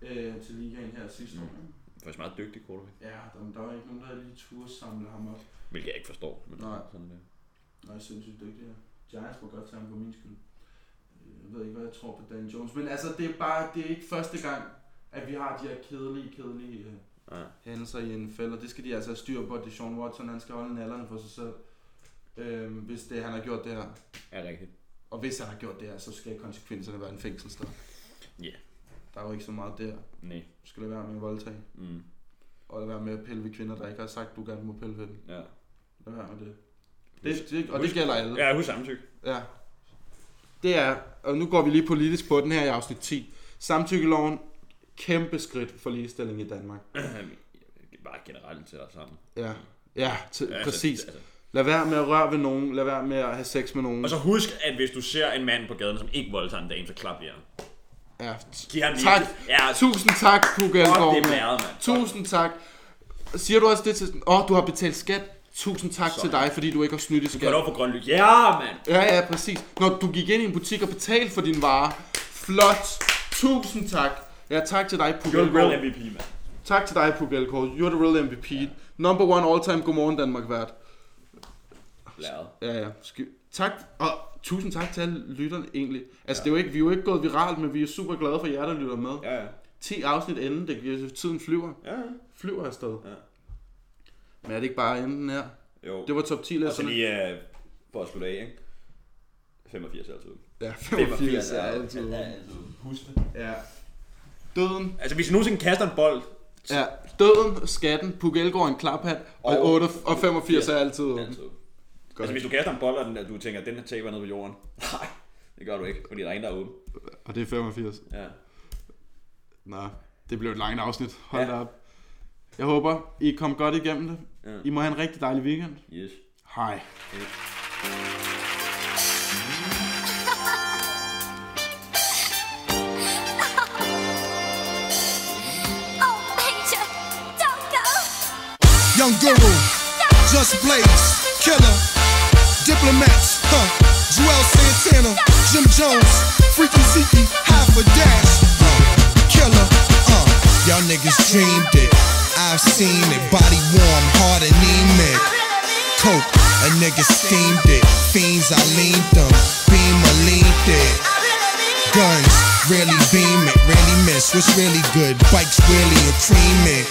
øh, til ligaen her sidste år. Det var faktisk meget dygtig quarterback. Ja, der, der var ikke nogen, der lige turde samle ham op. Hvilket jeg ikke forstår. Men Nej. Sådan det. Nej, sindssygt dygtig. Ja. Giants må godt tage ham på min skyld. Jeg ved ikke, hvad jeg tror på Dan Jones. Men altså, det er bare, det er ikke første gang, at vi har de her kedelige, kedelige øh, Ja. hændelser i NFL, og det skal de altså have styr på, at Deshaun Watson, han skal holde nallerne for sig selv. Øh, hvis det, han har gjort det her. Er rigtigt. Og hvis han har gjort det her, så skal konsekvenserne være en fængselsstraf. Ja. Der er jo ikke så meget der. Nej. Du skal lade være med at voldtage. Mm. Og lade være med at pille ved kvinder, der ikke har sagt, du gerne må pille ved dem. Ja. Lad være med det. det, det og det gælder alle. Ja, husk samtykke. Ja. Det er, og nu går vi lige politisk på den her i afsnit 10. Samtykkeloven, kæmpe skridt for ligestilling i Danmark. Bare generelt til os sammen. Ja, ja, t- Altså, præcis. altså. Lad være med at røre ved nogen, lad være med at have sex med nogen. Og så husk, at hvis du ser en mand på gaden, som ikke voldtager en dame, så klap jer. Ja. Giv ham Tak. Ja, Tusind tak, Puk Elgård, det er mand. Tusind tak. Siger du også det til... Åh, oh, du har betalt skat. Tusind tak Så. til dig, fordi du ikke har snydt i skat. du lov for grøn lys? Ja, mand! Ja, ja, præcis. Når du gik ind i en butik og betalte for din vare. Flot. Tusind tak. Ja, tak til dig, Puk You're Elgård. real MVP, mand. Tak til dig, Puk Elgård. You're the real MVP. Number one all-time Godmorgen Danmark vært. Blæret. Ja, ja. Sk- tak, og tusind tak til alle lytterne egentlig. Altså, det er jo ikke, vi er jo ikke gået viralt, men vi er super glade for jer, der lytter med. Ja, ja. 10 afsnit inden, det tiden flyver. Ja, ja. Flyver afsted. Ja. Men er det ikke bare enden her? Jo. Det var top 10 Og så listerne. lige uh, for at slutte af, ikke? 85 er altid. Ja, 85 er altid. er altid. Husk det. Ja. Døden. Altså, hvis I nogensinde kaster en bold, Ja. Døden, skatten, Puk Elgård en klaphat, og, Og- 8, og 85 er altid åben. Altid. Altså, hvis du kaster en bold, og den, du tænker, at den her taber ned på jorden. Nej, det gør du ikke, fordi der er en, der er åben. Og det er 85. Ja. Nå, det blev et langt afsnit. Hold Ja. op. Jeg håber, I kom godt igennem det. Ja. I må have en rigtig dejlig weekend. Yes. Hej. Oh, don't go. Young Guru, Just Blaze, Killer, Diplomats, huh? Joel Santana, Jim Jones, Freaky Zeke, Half a Dash, uh, Killer, uh. Y'all niggas dreamed it. I've seen it. Body warm, heart anemic. Coke, a nigga steamed it. Fiends, I leaned them. Beam, I leaned it. Guns, really beam it, really miss. What's really good? Bikes, really a cream it.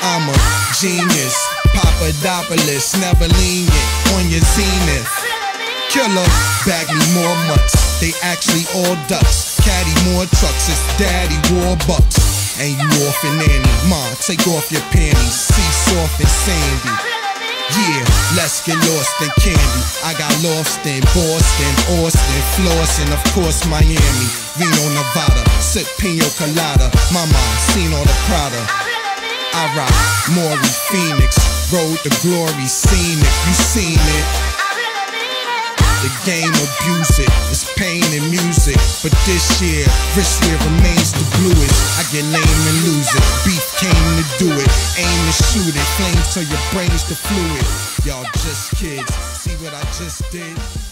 I'm a genius, Papadopoulos, never lenient on your zenith. Killer, me more mutts, they actually all ducks. Caddy more trucks, it's daddy war bucks. And you off and Annie, ma, take off your panties, see soft and sandy. Yeah, let's get lost in candy. I got lost in Boston, Austin, Flossin, of course Miami, Reno, Nevada, sip pino colada. Mama, seen all the Prada. I rock Maury Phoenix, road to glory, seen it, you seen it. The game abuse it, it's pain and music. But this year, this year remains the bluest. I get lame and lose it. Beef came to do it, aim to shoot it. Flames till your brain's the fluid. Y'all just kids, see what I just did?